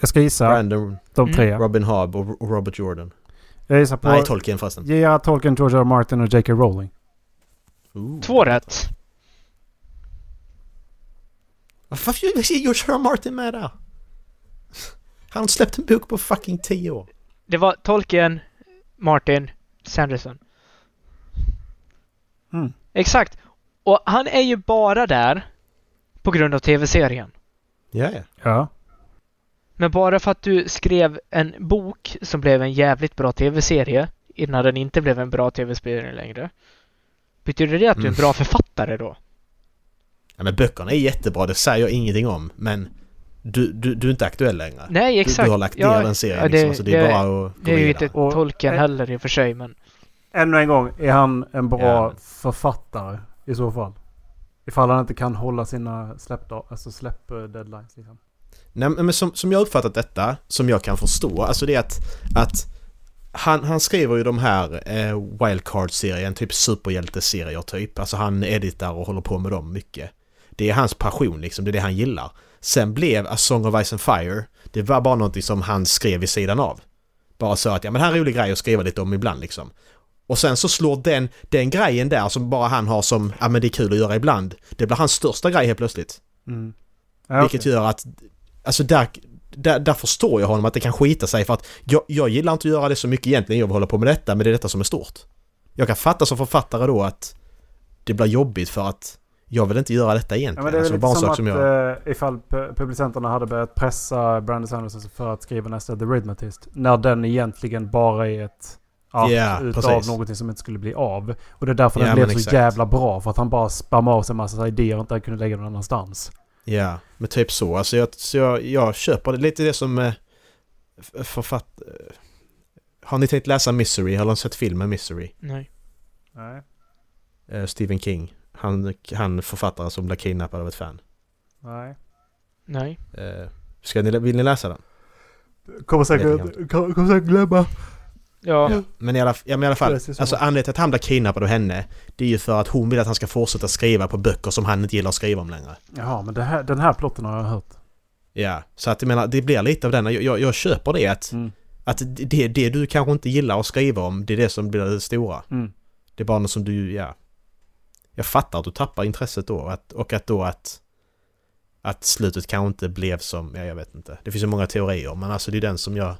Jag ska gissa Brandon, de Mm. tre. Robin Hobb och Robert Jordan. Jag gissar på Nej, Tolkien förresten. J.R. Tolkien, George. R. Martin och J.K. Rowling. Ooh. Två rätt. Varför är George R. R. Martin med där? Han har inte släppt en bok på fucking tio år. Det var Tolkien, Martin, Sanderson. Mm. Exakt. Och han är ju bara där på grund av tv-serien. Ja, ja. Ja. Men bara för att du skrev en bok som blev en jävligt bra tv-serie innan den inte blev en bra tv-serie längre. Betyder det att du är en Mm. bra författare då? Ja men böckerna är jättebra, det säger jag ingenting om. Men du, du, du är inte aktuell längre. Nej, Du, exakt. du har lagt ner Ja, den serien ja, det- liksom, så det är det- bara att Det gå är ju inte Och- Tolkien eh, heller i och för sig, men... Ännu en gång, är han en bra Ja. författare i så fall? Ifall han inte kan hålla sina släppdag, alltså släpp-deadlines liksom. Nej men som, som jag uppfattat detta, som jag kan förstå, alltså det är att, att han, han skriver ju de här eh, Wildcard-serien, typ superhjälteserier typ. Alltså han editar och håller på med dem mycket. Det är hans passion liksom, det är det han gillar. Sen blev A Song of Ice and Fire, det var bara någonting som han skrev vid sidan av. Bara så att, ja men här är en rolig grej att skriva lite om ibland liksom. Och sen så slår den, den grejen där som bara han har som, ja men det är kul att göra ibland. Det blir hans största grej helt plötsligt. Mm. Ja, Vilket okej. gör att, alltså där, där, där förstår jag honom att det kan skita sig för att jag, jag gillar inte att göra det så mycket egentligen, jag vill hålla på med detta, men det är detta som är stort. Jag kan fatta som författare då att det blir jobbigt för att jag vill inte göra detta Ja, egentligen. men det är alltså, bara som sak att som jag... eh, ifall pu- publicenterna hade börjat pressa Brandon Sanderson för att skriva nästa The Rhythmatist. När den egentligen bara är ett ark Ja, utav precis. någonting som inte skulle bli av. Och det är därför Ja, den blev så exakt. jävla bra. För att han bara spammar av sig en massa idéer och inte kunde lägga någon annanstans. Ja, men typ så. Alltså jag, så jag, jag köper det lite det som eh, författ... eh, Har ni tänkt läsa Misery? Har ni sett filmen Misery? Nej. Nej. Stephen King. Han, han författare som blev kidnappad av ett fan. Nej. Nej. Eh, ska ni, vill ni läsa den? Kommer säkert- säkert, kommer säkert glömma. Ja. Men i alla, ja, men i alla fall, alltså anledningen till att han blir kidnappad av henne Det är ju för att hon vill att han ska fortsätta skriva på böcker som han inte gillar att skriva om längre. Jaha, men det här, den här plotten har jag hört. Ja, så att jag menar, det blir lite av den. Jag, jag, jag köper det att, Mm. att det, det du kanske inte gillar att skriva om, det är det som blir det stora. Mm. Det är bara något som du, ja... Jag fattar att du tappar intresset då och att, och att då att... Att slutet kanske inte blev som, ja jag vet inte. Det finns ju många teorier men alltså det är den som jag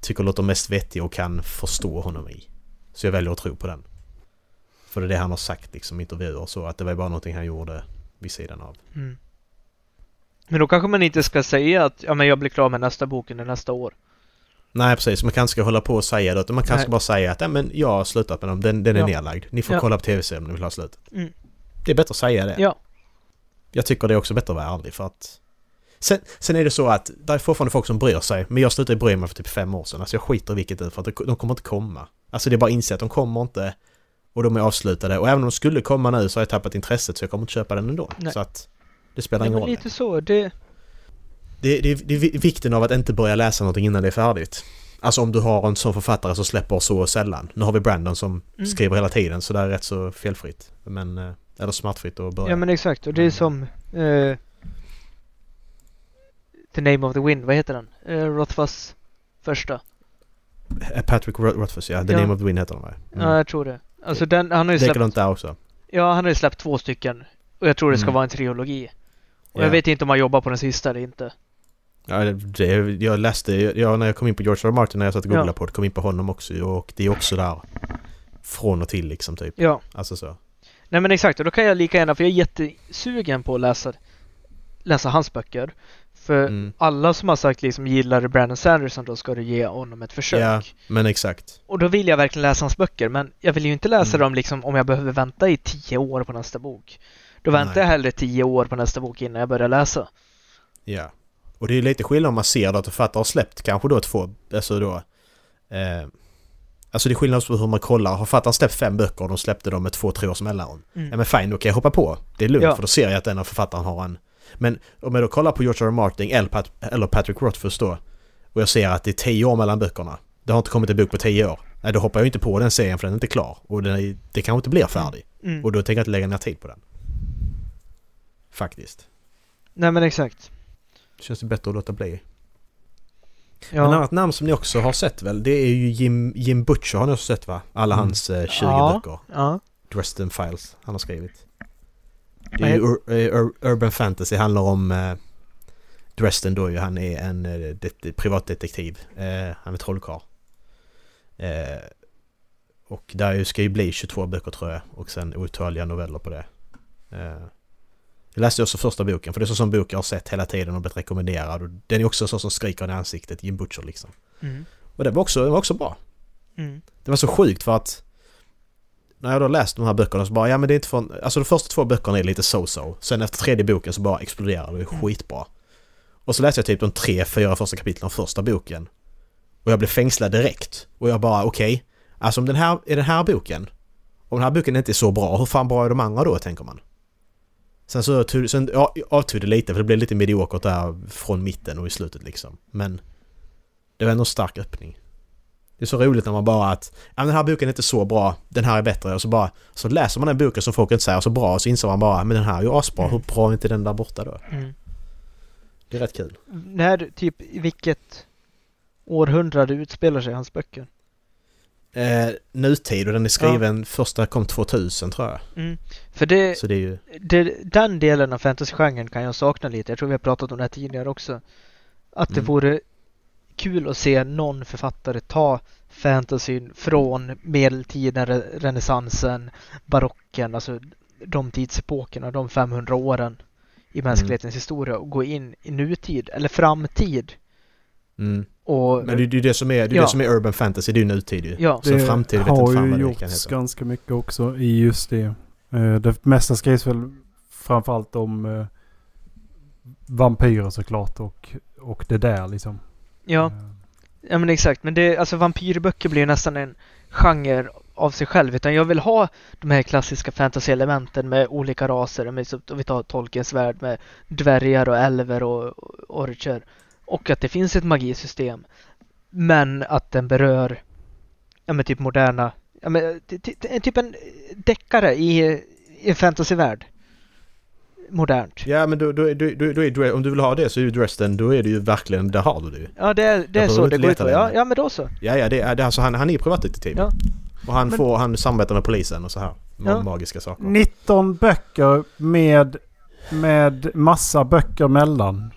tycker låter mest vettig och kan förstå honom i. Så jag väljer att tro på den. För det är det han har sagt liksom i intervjuer och så, att det var bara någonting han gjorde vid sidan av. Mm. Men då kanske man inte ska säga att ja, men jag blir klar med nästa bok under nästa år. Nej precis, man kanske ska hålla på och säga det utan man kanske Nej. bara säga att men jag har slutat med dem, den, den är Ja. nedlagd. Ni får Ja. kolla på tv-serien om ni vill ha slutet. Mm. Det är bättre att säga det. Ja. Jag tycker det är också bättre att vara ärlig för att Sen, sen är det så att det är fortfarande folk som bryr sig. Men jag slutade bry mig för typ fem år sedan. Alltså jag skiter i vilket det är för att de kommer inte komma. Alltså det är bara att inse att de kommer inte. Och de är avslutade. Och även om de skulle komma nu så har jag tappat intresset så jag kommer inte köpa den ändå. Nej. Så att det spelar ingen roll. lite så. Det, Det, det, det är vi- vikten av att inte börja läsa någonting innan det är färdigt. Alltså om du har en sån författare som släpper så sällan. Nu har vi Brandon som Mm. skriver hela tiden så det är rätt så felfritt. Men, eh, eller smärtfritt att börja. ja men exakt. Och det är som... eh, the Name of the Wind, vad heter den? Uh, Rothfuss första. Patrick Roth- Rothfuss, ja. The Ja. Name of the Wind heter den va? Mm. Ja, jag tror det. Alltså den, han har ju släppt... likadant där också. Ja, han har ju släppt två stycken. Och jag tror det ska Mm. vara en trilogi. Och Ja. jag vet inte om han jobbar på den sista eller inte. Ja, det, jag läste, ja, när jag kom in på George R. R. Martin när jag satt och googlade Ja. på det, kom in på honom också och det är också där från och till liksom typ. Ja. Alltså så. Nej men exakt, och då kan jag lika gärna, för jag är jättesugen på att läsa, läsa hans böcker. För Mm. alla som har sagt liksom gillar Brandon Sanderson då ska du ge honom ett försök. Ja, men exakt. Och då vill jag verkligen läsa hans böcker men jag vill ju inte läsa Mm. dem liksom om jag behöver vänta i tio år på nästa bok. Då väntar Nej. jag hellre tio år på nästa bok innan jag börjar läsa. Ja. Och det är lite skillnad om man ser då att författare har släppt kanske då två, alltså då... Eh, alltså det är skillnad på hur man kollar. Har författaren släppt fem böcker och de släppte dem med två, tre års mellanrum. Mm. Ja men fine, då kan jag hoppa på. Det är lugnt Ja. för då ser jag att den av författaren har en... Men om jag då kollar på George R. R. Martin eller, Pat, eller Patrick Rothfuss då och jag ser att det är tio år mellan böckerna. Det har inte kommit en bok på tio år. Nej, då hoppar jag inte på den serien för den är inte klar. Och den är, det kanske inte blir färdig. Mm. Och då tänker jag inte lägga ner tid på den. Faktiskt. Nej men exakt. Känns det bättre att låta bli. Ja. En annat namn som ni också har sett väl, det är ju Jim, Jim Butcher har ni också sett va? Alla Mm. hans eh, 20 Ja. böcker. ja. Dresden Files han har skrivit. Det är ju ur, eh, ur, Urban Fantasy, handlar om eh, Dresden då ju. Han är en eh, det, privatdetektiv. Eh, han är trollkarl. Eh, och där ska ju bli 22 böcker tror jag. Och sen otaliga noveller på det. Eh, jag läste också första boken, för det är så som bok jag har sett hela tiden och blivit rekommenderad. Och den är också så som skriker i ansiktet, Jim Butcher liksom. Mm. Och den var också, den var också bra. Mm. Det var så sjukt för att när jag då läst de här böckerna så bara, ja men det är inte från... Alltså de första två böckerna är lite so-so. Sen efter tredje boken så bara exploderar det. Det är Mm. skitbra. Och så läste jag typ de tre, fyra första kapitlen av första boken. Och jag blev fängslad direkt. Och jag bara, okej. alltså om den här, är den här boken... Om den här boken inte är så bra, hur fan bra är de andra då, tänker man? Sen så sen, ja, avtog det lite, för det blev lite mediokert där från mitten och i slutet liksom. Men det var ändå en stark öppning. Det är så roligt när man bara att ja, men den här boken är inte så bra, den här är bättre och så bara så läser man den boken som folk inte säger så bra och så inser man bara men den här är ju asbra, hur bra är inte den där borta då? Mm. Det är rätt kul. När, typ, i vilket århundrade utspelar sig hans böcker? Eh, nutid och den är skriven, första kom 2000 tror jag. Mm. För det, Så det är ju... det, den delen av fantasygenren kan jag sakna lite. Jag tror vi har pratat om det här tidigare också. Att det Mm. vore kul att se någon författare ta fantasyn från medeltiden, re- renässansen, barocken, alltså de tidsepokerna, de 500 åren i mänsklighetens historia och gå in i nutid eller framtid. Mm. Och, Men det är ju det som är, det, är Ja. det som är urban fantasy, det är ju nutid ju. ja, Så framtid vet har inte fan ju vad det kan gjorts heta. ganska mycket också i just det. Eh, Det mesta skrivs väl framförallt om eh, vampyrer såklart och, och det där liksom. ja, Eh, ja men exakt. Men det, alltså vampyrböcker blir ju nästan en genre av sig själv. Utan jag vill ha de här klassiska fantasy-elementen med olika raser. Med, så, om vi tar Tolkiens värld med dvärgar och älver och, och orcher. Och att det finns ett magisystem. Men att den berör ja, men typ moderna, ja, men, ty- ty- typ en deckare i, i en fantasyvärld. Modernt. Ja men då, då, är- då, då, då är om du vill ha det så är ju Dresden, då är det ju verkligen, där har du det ju. Ja, det är, det är så det går ut på. Ja, ja, men då så. Ja ja, det är, det är alltså, han, han är privatdetektiv. Ja. Och han, Men- får, han samarbetar med polisen och så här. Ja. Magiska saker. 19 böcker med, med massa böcker mellan.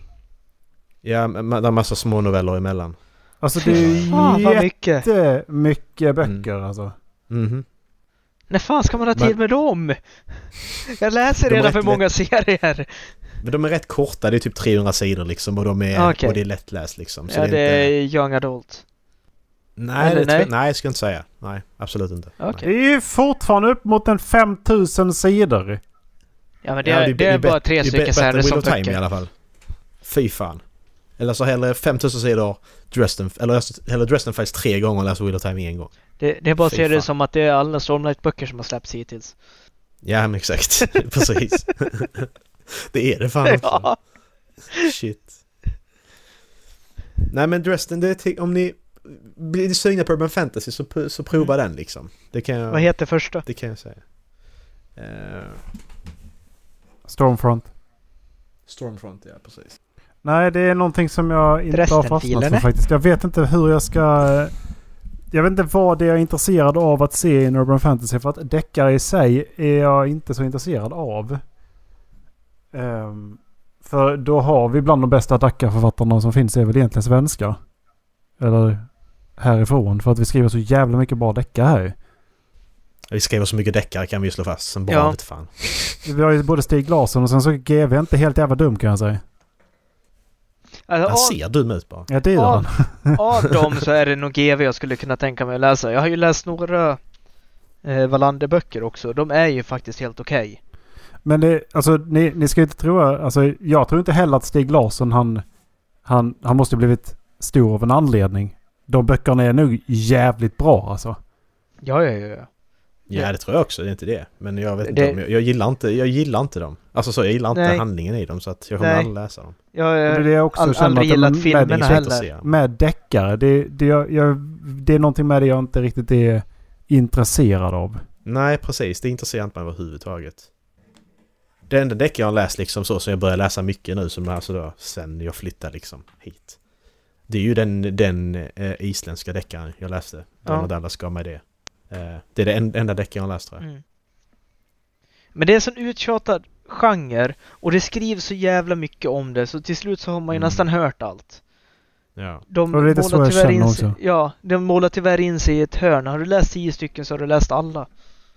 Ja, det är massa små noveller emellan. Alltså det är Fan ju mycket. jättemycket böcker alltså. Mhm. När fan ska man ha tid med dem? Jag läser redan för många serier. Men de är rätt korta, det är typ 300 sidor liksom och de är, Okej. och det är lättläst liksom. Så Ja, det är inte... young adult. Nej, eller det nej. nej? nej, jag ska inte säga. Nej, absolut inte. Okej. Det är ju fortfarande upp mot en 5000 sidor. Ja, men det, Ja, är, det är bara tre stycken bättre än serier som of Time i böcker. alla fall. Fy fan. Eller så hellre 5000 sidor Dresden, eller hellre Dresden Files tre gånger och läsa Wheel of Time en gång. Det, det är bara att se det som att det är alla Stormlight-böcker som har släppts hittills. Ja men exakt, precis. det är det fan också. Ja. Shit. Nej men Dresden, det är om ni blir sugna på Urban Fantasy så, så prova den liksom. Det kan jag, Vad heter första? det kan jag säga. Eh, Stormfront. Stormfront, ja precis. Nej, det är någonting som jag inte Resten har fastnat för faktiskt. Jag vet inte hur jag ska... Jag vet inte vad det är jag är intresserad av att se i en Urban Fantasy. För att deckare i sig är jag inte så intresserad av. Ehm, för då har vi bland de bästa deckarförfattarna som finns är väl egentligen svenskar. Eller härifrån. För att vi skriver så jävla mycket bra deckare här. Vi skriver så mycket deckare kan vi slå fast som bara Ja. fan. Vi har ju både Stig Larsson och sen så GV är inte helt jävla dum kan jag säga. Alltså, Han av, ser dum ut bara. Ja det gör Ja. han. av dem så är det nog GV jag skulle kunna tänka mig att läsa. Jag har ju läst några eh, Wallander-böcker också. De är ju faktiskt helt okej. Men det, alltså ni, ni ska ju inte tro, alltså jag tror inte heller att Stig Larsson han, han, han måste blivit stor av en anledning. De böckerna är nog jävligt bra alltså. Ja, ja, ja, ja. Ja det tror jag också, det är inte det. Men jag vet Det- inte jag, jag gillar inte, jag gillar inte dem. Alltså så, jag gillar inte Nej. handlingen i dem så att jag kommer Nej. aldrig läsa dem. Jag, Det är det jag också all, aldrig att gillat med- filmerna heller. med deckare, det, det, jag, jag, det är någonting med det jag inte riktigt är intresserad av. Nej precis, det intresserar inte mig överhuvudtaget. Det enda däck jag har läst liksom så som jag börjar läsa mycket nu som alltså då sen jag flyttade liksom hit. Det är ju den, den eh, isländska deckaren jag läste. Ja. Donald Dallas gav mig det. Eh, det är det en, enda däcken jag har läst tror jag. Mm. Men det är en sån uttjatad genre och det skrivs så jävla mycket om det så till slut så har man ju Mm. nästan hört allt. Ja. De Och det är lite så jag tyvärr känner in också. sig, Ja, de målar tyvärr in sig i ett hörn. Har du läst tio stycken så har du läst alla.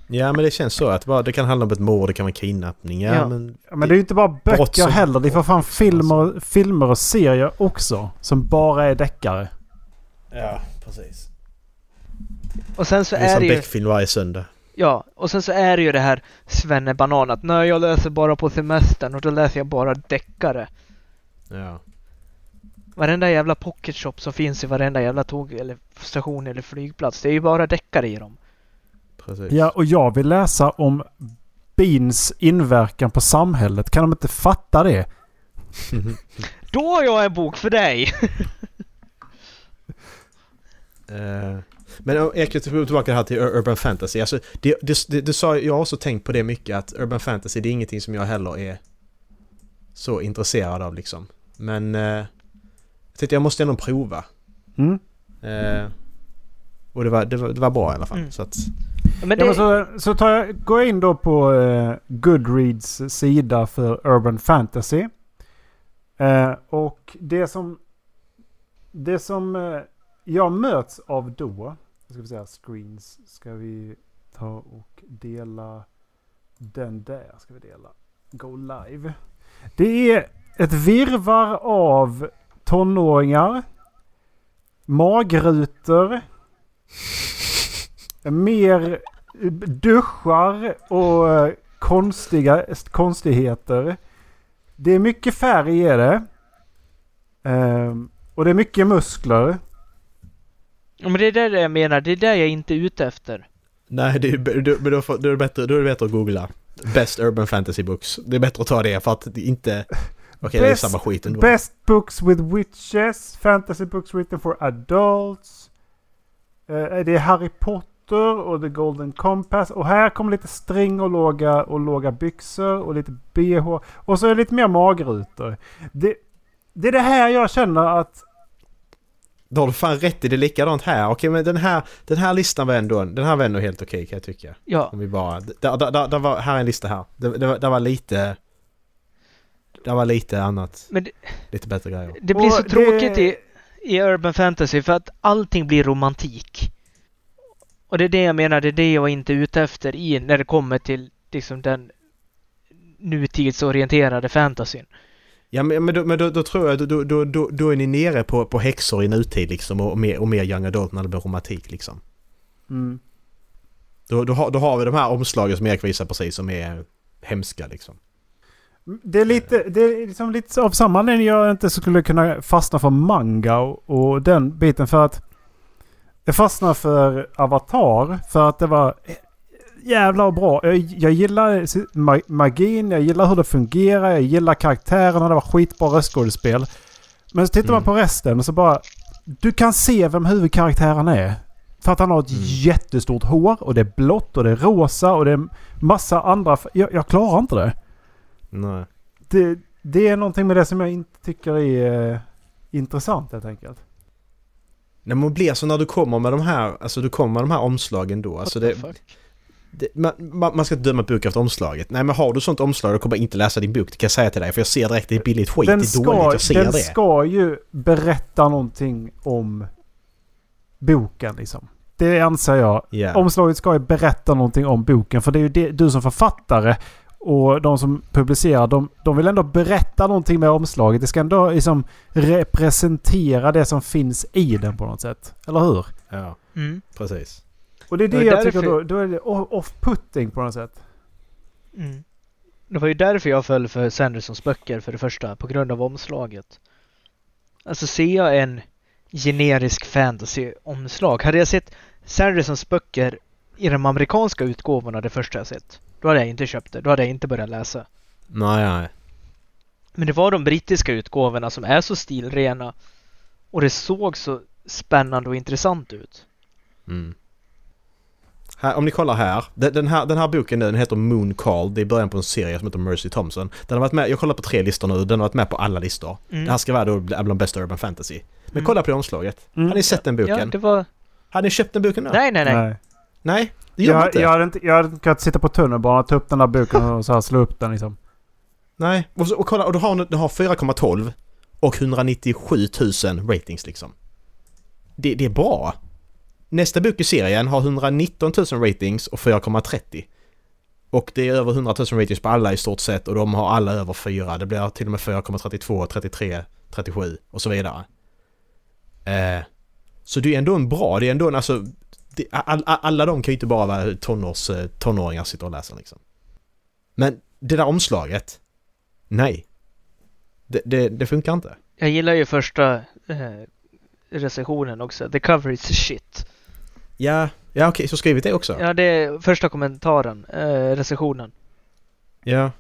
ja men det känns så att bara, det kan handla om ett mord, det kan vara kidnappning. Ja, Ja. men... Ja, men det är ju inte bara böcker som- heller. Det är för fan filmer, filmer och serier också. Som bara är deckare. Ja, precis. Och sen så Det är är som det ju, Beck-film varje söndag. ja, och sen så är det ju det här svennebanan att nej jag läser bara på semestern och då läser jag bara deckare. Ja. Varenda jävla pocket shop som finns i varenda jävla tåg eller station eller flygplats. Det är ju bara deckare i dem. Precis. Ja, och jag vill läsa om bins inverkan på samhället. Kan de inte fatta det? Då har jag en bok för dig! Eh, men jag kan tillbaka här till Ur- Urban Fantasy. Alltså, det, det, det, det sa, jag har också tänkt på det mycket att Urban Fantasy det är ingenting som jag heller är så intresserad av liksom. Men eh, jag tänkte jag måste ändå prova. Mm. Eh, och det var, det, var, det var bra i alla fall. Mm. Så att, Men Ja, det, men så så tar jag, går jag in då på eh, Goodreads sida för Urban Fantasy. Eh, och det som, det som eh, jag möts av då vad ska vi säga screens. Ska vi ta och dela den där. Ska vi dela. Go live. Det är ett virvar av tonåringar. Magrutor. Mer duschar och eh, konstiga konstigheter. Det är mycket färg i det. Ehm, och det är mycket muskler. Men det är det jag menar, det är det jag är inte är ute efter. nej, det är, du, men då, får- då, är det bättre, då är det bättre att googla. Best Urban Fantasy Books. Det är bättre att ta det för att det inte... Okej, det är Best- samma skit ändå. Best books with witches. Fantasy books written for adults. Eh, det är Harry Potter och The Golden Compass. Och här kommer lite string och låga, och låga byxor och lite bh. Och så är det lite mer magrutor. Det, det är det här jag känner att... Då har du fan rätt i, det likadant här. Okej men den här, den här listan var ändå, den här var ändå helt okej kan jag tycka. Ja, Om vi bara, där, där, där, där var, här är en lista här. Det, det, var, det var lite... Det var lite annat, men det, lite bättre grejer. det blir så det- tråkigt i, i Urban Fantasy för att allting blir romantik. Och det är det jag menar, det är det jag inte är ute efter i när det kommer till liksom den nutidsorienterade fantasyn. Ja men, men, då, men då, då tror jag, då, då, då, då är ni nere på, på häxor i nutid liksom och, mer, och mer young adult när det blir romantik liksom. Mm. Då, då, har, då har vi de här omslagen som Erik visar precis som är hemska liksom. Det är lite, det är liksom lite av samma anledning jag inte skulle kunna fastna för manga och, och den biten för att jag fastnade för Avatar för att det var jävla bra. Jag, jag gillar ma- magin, jag gillar hur det fungerar, jag gillar karaktärerna, det var skitbra röstskådespel. Men så tittar Mm. man på resten och så bara... Du kan se vem huvudkaraktären är. För att han har ett Mm. jättestort hår och det är blått och det är rosa och det är massa andra... Jag, jag klarar inte det. Nej. det. Det är någonting med det som jag inte tycker är eh, intressant helt enkelt. Nej men blir så när du kommer med de här, alltså du kommer med de här omslagen då. Alltså det, fuck? Det, man, man ska inte döma bok efter omslaget. Nej men har du sånt omslag då kommer jag inte läsa din bok, det kan jag säga till dig. För jag ser direkt det är billigt skit, den det är ska, dåligt, jag ser den det. ska ju berätta någonting om boken liksom. Det anser jag. Ja. Omslaget ska ju berätta någonting om boken. För det är ju det, du som författare och de som publicerar, de, de vill ändå berätta någonting med omslaget. Det ska ändå liksom representera det som finns i den på något sätt. Eller hur? ja, Mm. precis. Och det är det, Det jag tycker därför- då, då är det off- off-putting på något sätt. Mm. Det var ju därför jag föll för Sandersons böcker för det första, på grund av omslaget. Alltså ser jag en generisk fantasy-omslag, hade jag sett Sandersons böcker i de amerikanska utgåvorna det första jag sett, då hade jag inte köpt det, då hade jag inte börjat läsa. Nej, nej. Men det var de brittiska utgåvorna som är så stilrena och det såg så spännande och intressant ut. Mm. Här, om ni kollar här. Den, den här. den här boken nu, den heter Moon Call. Det är början på en serie som heter Mercy Thompson. Den har varit med, jag kollar på tre listor nu, den har varit med på alla listor. Mm. Det här ska vara då bland bäst urban fantasy. Men Mm. kolla på det omslaget. Mm. Har ni sett den boken? Ja, det var... Har ni köpt den boken då? Nej, nej, nej. Nej, det gör Jag, inte. jag, hade inte jag hade inte kunnat sitta på tunnelbanan, ta upp den där boken och så här slå upp den liksom. Nej, och, så, och kolla, och du har, du har 4,12 och 197 000 ratings liksom. Det, det är bra. Nästa bok i serien har 119 000 ratings och 4,30. Och det är över 100 000 ratings på alla i stort sett och de har alla över 4. Det blir till och med 4,32, 33, 37 och så vidare. Eh, så det är ändå en bra, det är ändå en alltså... Det, all, all, alla de kan ju inte bara vara tonårs, eh, tonåringar sitter och läser liksom. Men det där omslaget. Nej. Det, det, det funkar inte. Jag gillar ju första eh, recensionen också. The cover is shit. Ja, ja okej, så skrivit det också? Ja, det är första kommentaren, eh, recensionen. Ja.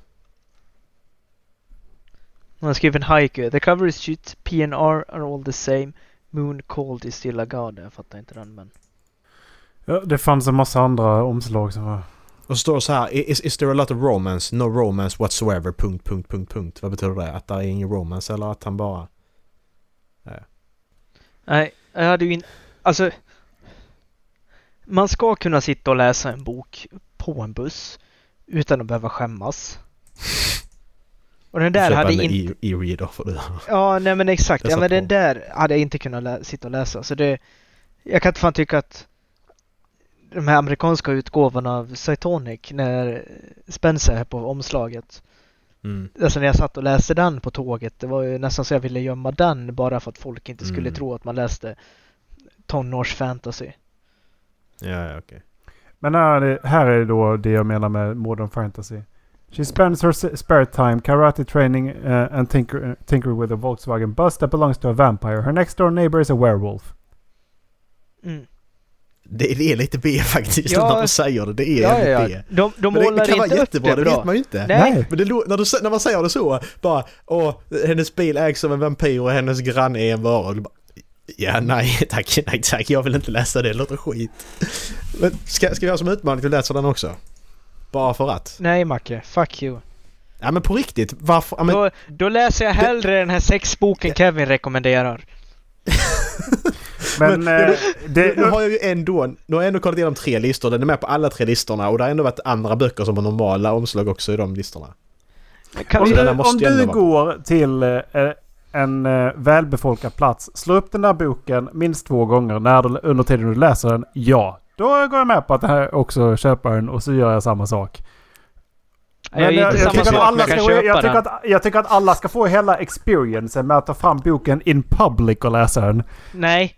Man har skrivit en haiku. The cover is shit, PNR are all the same. Moon cold is still a god. Jag fattar inte den men. Ja, det fanns en massa andra omslag som var... Och så står det så här. Is, is there a lot of romance? No romance whatsoever. Punkt, punkt, punkt, punkt. Vad betyder det? Att det är ingen romance eller att han bara... Nej, jag hade ju in... Alltså. Man ska kunna sitta och läsa en bok på en buss utan att behöva skämmas. Och den där hade inte... e-reader för det. Ja, nej men exakt. Ja, men den där hade jag inte kunnat sitta och läsa. Så det... Jag kan inte fan tycka att de här amerikanska utgåvorna av Cytonic när Spencer är på omslaget. Mm. Alltså när jag satt och läste den på tåget, det var ju nästan så jag ville gömma den bara för att folk inte skulle Mm. tro att man läste tonårsfantasy. Ja, ja, okej. Men här är, det, här är då det jag menar med modern fantasy. She spends her spare time karate training uh, and tinker, uh, tinkering with a Volkswagen bus that belongs to a vampire. Her next door neighbor is a werewolf. Mm. Det, det är lite B faktiskt Ja. när man säger det. Det är Ja, lite ja, B. De, de Men det, det kan vara jättebra, det det vet man ju inte. Nej. Men det, när, du, när man säger det så, bara åh, hennes bil ägs av en vampyr och hennes granne är en varulv. Ja, nej tack, nej tack, jag vill inte läsa det, det låter skit. Men ska, ska vi ha som utmaning att du läser den också? Bara för att? Nej Macke, fuck you. Ja men på riktigt, varför? Ja, men, Då, då läser jag hellre den här sexboken Kevin rekommenderar. Men, Men- eh, det, nu har jag ju ändå, nu har jag ändå kollat igenom tre listor, den är med på alla tre listorna och det har ändå varit andra böcker som har normala omslag också i de listorna. Kan om du, om du går till eh, en eh, välbefolkad plats, slå upp den där boken minst två gånger när du, under tiden du läser den. Ja, då går jag med på att det här också köper den och så gör jag samma sak. tycker alla ska, tycker att, jag tycker att alla ska få hela experiencen med att ta fram boken in public och läsa den. Nej.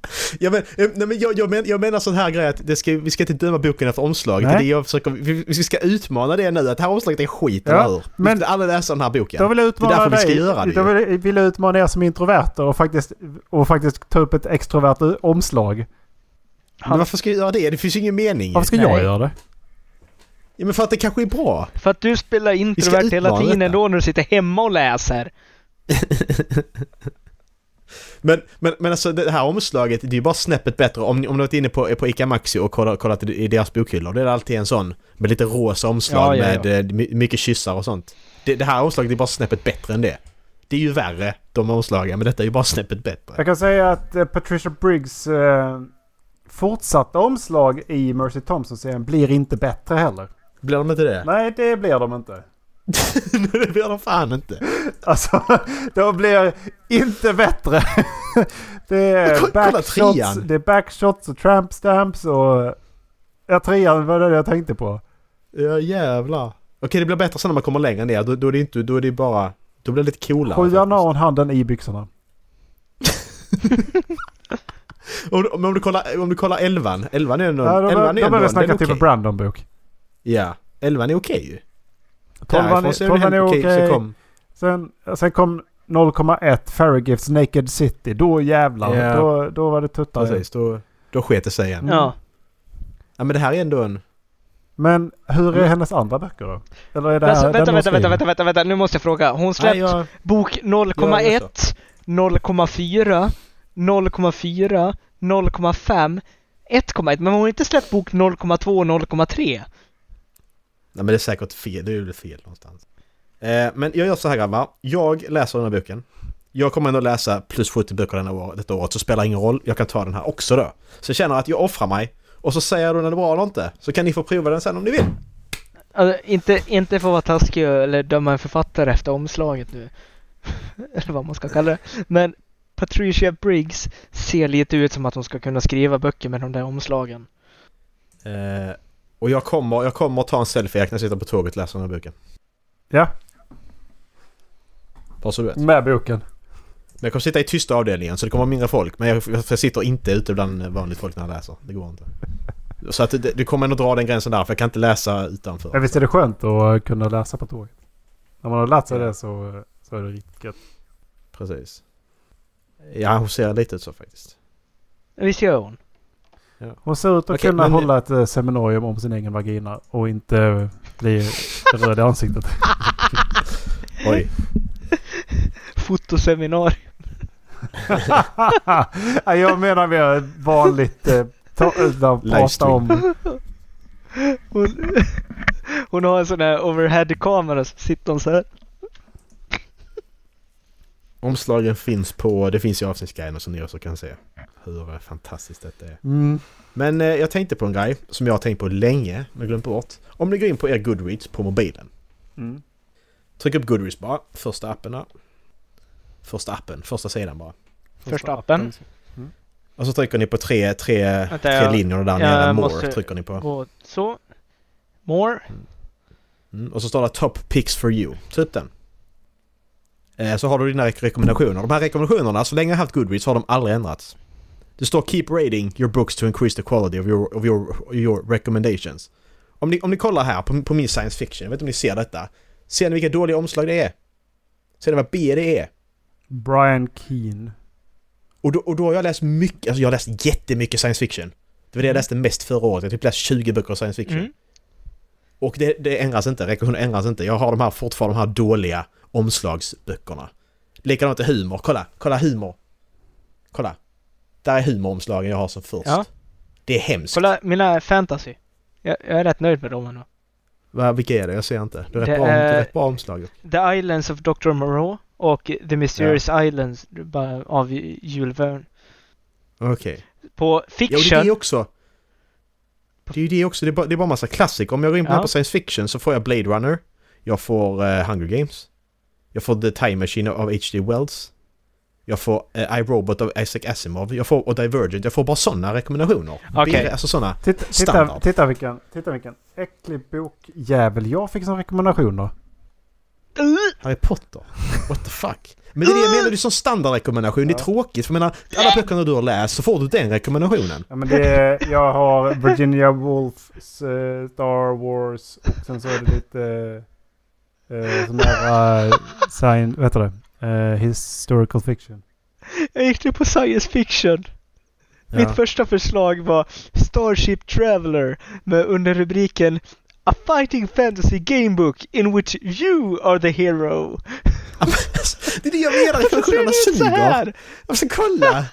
Ja, men, eh, nej, men jag, jag, men, jag menar sån här grej att det ska, vi ska inte döma boken efter omslaget. Det är jag försöker, vi, vi ska utmana det nu, att det här omslaget är skit, Ja, eller hur? Vi men- ska aldrig läsa den här boken. Då vill jag Det är därför utmana vi ska dig. göra det Då vill, vill jag utmana er som introverter och faktiskt, och faktiskt ta upp ett extrovert omslag. Men varför ska jag göra det? Det finns ju ingen mening. Varför ska Nej. jag göra det? Ja, men för att det kanske är bra. För att du spelar introvert hela utmana tiden detta. då när du sitter hemma och läser. Men, men, men alltså det här omslaget, det är ju bara snäppet bättre. Om, om du varit inne på, på Ica Maxi och kollat, kollat i deras bokhyllor, det är alltid en sån med lite rosa omslag Ja, ja, ja. med eh, my- mycket kyssar och sånt. Det, det här omslaget är bara snäppet bättre än det. Det är ju värre, de omslagen, men detta är ju bara snäppet bättre. Jag kan säga att eh, Patricia Briggs eh, fortsatta omslag i Mercy Thompson-serien blir inte bättre heller. Blir de inte det? Nej, det blir de inte. det blir de fan inte. Alltså, de blir inte bättre. det, är kolla backshots, trean. det är backshots och tramp stamps och... Ja, trean var det jag tänkte på. Ja jävlar. Okej det blir bättre sen när man kommer längre ner. Då, då är det inte, då är det bara... Då blir det lite coolare. Sjuan har hon handen i byxorna. Om, du- om, du kollar, om du kollar elvan. Elvan är ändå... Ja, då elvan är då ändå, börjar vi snacka typ okej. Brandon-bok. Ja. Elvan är okej ju. Tolvan är, okej. Så kom... Sen, sen kom 0,1 Farragifts Naked City. Då jävlar. Ja. Då, då var det tuttar. Precis, då, då sket det sig igen. Mm. Ja. Ja men det här är ändå en... Men hur är Mm. hennes andra böcker då? Eller är det Alltså, här vänta, vänta, vänta, vänta, vänta, vänta, nu måste jag fråga. Hon släppt jag, bok 0,1, 0,4, 0,4, 0,5, 1,1. Men hon har inte släppt bok 0,2 och 0,3. Nej men det är säkert fel. Det är väl fel någonstans. Eh, men jag gör så här grabbar. Jag läser den här boken. Jag kommer ändå läsa plus 70 böcker denna år, detta året, så spelar ingen roll. Jag kan ta den här också då. Så jag känner att jag offrar mig. Och så säger jag då när det är bra eller inte. Så kan ni få prova den sen om ni vill. Alltså, inte, inte för att vara taskig eller döma en författare efter omslaget nu. eller vad man ska kalla det. Men Patricia Briggs ser lite ut som att hon ska kunna skriva böcker med de där omslagen. Eh, och jag kommer, jag kommer att ta en selfie när jag sitter på tåget och läser den här boken. Ja, Bara så du vet. med boken. Men jag kommer sitta i tysta avdelningen så det kommer vara mindre folk. Men jag, jag sitter inte ute bland vanligt folk när jag läser. Det går inte. Så att du kommer ändå dra den gränsen där för jag kan inte läsa utanför. Men visst är det skönt att kunna läsa på tåget? När man har lärt sig det så, så är det riktigt gött. Precis. Ja, hon ser lite ut så faktiskt. Visst gör hon? Hon ser ut att Okej, kunna men- hålla ett eh, seminarium om sin egen vagina och inte bli röd i ansiktet. Oj. Fotoseminarium. Ja, jag menar mer vanligt eh, ta, där prata om... Hon, hon har en sån här overhead-kamera så sitter hon så här. Omslagen finns på, det finns i avsnittsguiden som ni också kan se. Hur eh, fantastiskt detta är. Mm. Men eh, jag tänkte på en grej som jag har tänkt på länge men glömt bort. Om ni går in på er Goodreads på mobilen. Mm. Tryck upp Goodreads bara. Första appen där. Första appen, första sidan bara. Första appen. Och så trycker ni på tre, tre, Vänta, tre jag- linjer där jag nere. More trycker ni på. Gå så. More. Mm. Och så står det Top Picks for you. Upp den. Eh, så har du dina rek- rekommendationer. De här rekommendationerna, så länge jag har haft Goodreads har de aldrig ändrats. Det står Keep rating your books to increase the quality of your, of your, your recommendations. Om ni, om ni kollar här på, på min science fiction, jag vet inte om ni ser detta. Ser ni vilka dåliga omslag det är? Ser ni vad B det är? Brian Keane. Och då, och då har jag läst mycket, alltså jag har läst jättemycket science fiction. Det var det jag läste mest förra året. Jag typ läst 20 böcker av science fiction. Mm. Och det, det ändras inte, rekommendationen ändras inte. Jag har de här fortfarande de här dåliga omslagsböckerna. Likadant är humor, kolla, kolla humor. Kolla. Där är humoromslagen jag har som först. Ja. Det är hemskt. Kolla, mina fantasy. Jag, jag är rätt nöjd med dem ändå. Va, vilka är det? Jag ser inte. Det är rätt, Det bra, det är rätt bra omslag. The Islands of Dr. Moreau och The Mysterious Islands bara av Jules Verne. Okej. På Ja, och det är fiction. det också. Det är ju det också. Det är bara, det är bara massa klassiker. Om jag går in på, Ja. science fiction så får jag Blade Runner. Jag får eh, Hunger Games. Jag får The Time Machine av H.G. Wells. Jag får uh, I, Robot av Isaac Asimov. Jag får och Divergent. Jag får bara sådana rekommendationer. Okej. Det är Alltså sådana. Titta, titta, Standard. titta vilken, titta vilken äcklig bokjävel jag fick som rekommendation då. Harry Potter? What the fuck? Men det är det jag menar, det är som standardrekommendation. Det är Ja. tråkigt för jag menar, alla böckerna du har läst så får du den rekommendationen. Ja, men det är, jag har Virginia Woolfs eh, Star Wars och sen så är det lite uh, sån där uh, sign, vad heter det? Eh, historical fiction. Jag gick nu på science fiction. Mitt första förslag var Starship Traveler med underrubriken A fighting fantasy gamebook in which you are the hero. det är det jag menar, rekommendationerna Så suger. här. Alltså kolla!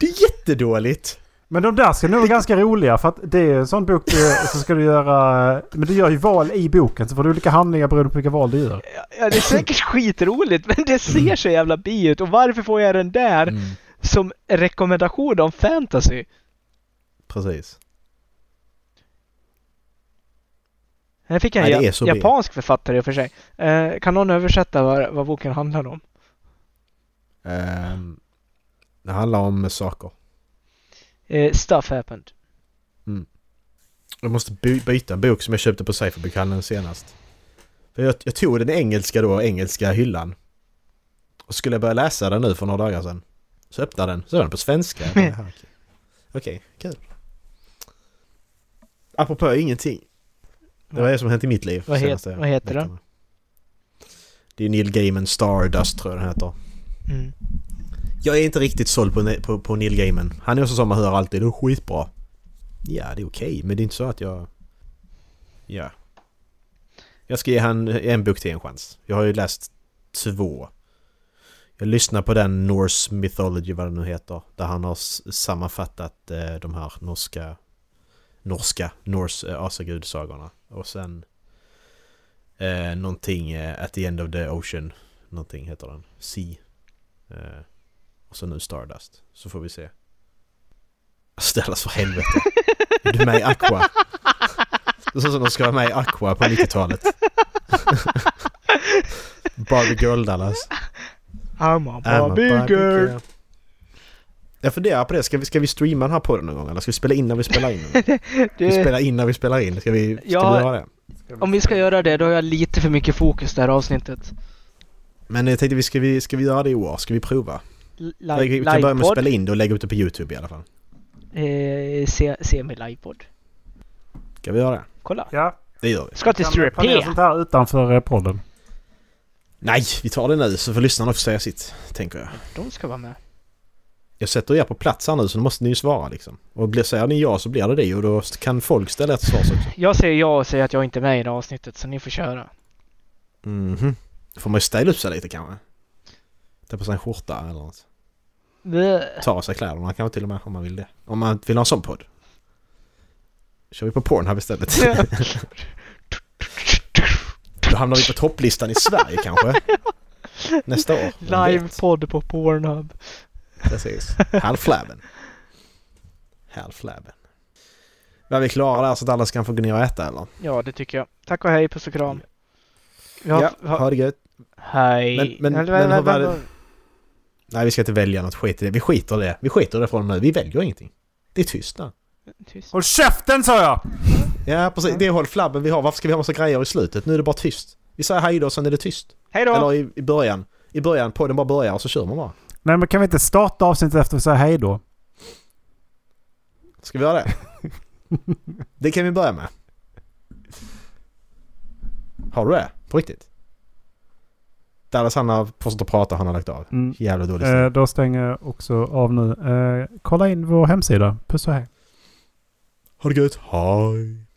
Det är jättedåligt. Men de där ska nog vara ganska roliga för att det är en sån bok eh, så ska du göra... Men du gör ju val i boken så får du olika handlingar beroende på vilka val du gör. Ja, det är säkert skitroligt men det ser så jävla bi ut och varför får jag den där Mm, som rekommendation om fantasy? precis. Här fick jag en Nej, bi. japansk författare i och för sig. Eh, kan någon översätta vad, vad boken handlar om? Ehm, det handlar om saker. Eh, stuff happened. Jag måste by- byta en bok som jag köpte på Cypherbokhandeln senast. För jag, jag tog den engelska då, engelska hyllan. Och skulle jag börja läsa den nu för några dagar sedan. Så öppnade den, så var den på svenska. Jag bara, "Jaha, Okej, Okej, kul. Apropå ingenting. Det var det som hänt i mitt liv. Vad het- vad heter den? Det är Neil Gaiman Stardust tror jag den heter. Mm. Jag är inte riktigt såld på, på, på Neil Gaiman. Han är också som man hör alltid, det är skitbra. Ja, det är okej, men det är inte så att jag... Ja. Jag ska ge han en bok till en chans. Jag har ju läst två. Jag lyssnar på den Norse Mythology, vad det nu heter. Där han har sammanfattat eh, de här norska... Norska, Norse eh, asagudssagorna. Och sen... Eh, någonting eh, At the end of the ocean. Någonting heter den. Sea. Eh, och så nu Stardust. Så får vi se. Ställas för helvete. Är du med i Aqua? Det är så som de ska vara med i Aqua på 90-talet. Barbie Girl Dallas. I'm a I'm a Barbie girl. Jag funderar på det. Ska vi, ska vi streama den här podden någon gång? Eller ska vi spela in när vi spelar in? Ska vi Det, spela in när vi spelar in? Ska vi, ska Ja. vi göra det? om vi ska göra det, då har jag lite för mycket fokus det här avsnittet. Men jag tänkte, vi ska, vi, ska vi göra det i år? Ska vi prova? Li- vi kan börja med att spela in det och lägga ut det på YouTube i alla fall. Eh, se, se med livepodd. Ska vi göra det? Kolla. Ja. Det gör vi. Ska till planera Strip sånt här utanför eh, podden? Nej, vi tar det nu så får lyssnarna också säga sitt, tänker jag. De ska vara med. Jag sätter er på plats här nu så då måste ni ju svara liksom. Och blir, säger ni ja så blir det det och då kan folk ställa ett svar också. Jag säger ja och säger att jag inte är med i det här avsnittet, så ni får köra. Mhm. Då får man ju styla upp sig lite kanske. Ta på sig en skjorta eller något. Ta av sig kläderna kanske till och med om man vill det. Om man vill ha en sån podd. kör vi på Pornhub istället. Då hamnar vi på topplistan i Sverige kanske. Nästa år. Livepodd på Pornhub. Precis. Halvflabben. Halvflabben. Var vi klara där så att alla ska få gå ner och äta eller? Ja, det tycker jag. Tack och hej, puss och kram. Har, Ja, ha det gött. hej. Men- men- Eller, men eller, hur var det- vad- Nej, vi ska inte välja något skit i det. Vi skiter i det. Vi skiter i det från nu. Vi väljer ingenting. Det är tyst där. Tyst. Håll käften sa jag! Ja, precis. Det är håll flabben vi har. Varför ska vi ha massa grejer i slutet? Nu är det bara tyst. Vi säger hej då och sen är det tyst. Hej då! Eller i, i början. I början, podden bara börjar och så kör man bara. Nej men kan vi inte starta avsnittet efter att säga hej då? Ska vi göra det? det kan vi börja med. Har du det? På riktigt? Dallas han har fortsatt att prata, han har lagt av. Mm. Jävla dålig. Eh, då stänger jag också av nu. Eh, kolla in vår hemsida. Puss och hej. Ha det gött. Hej!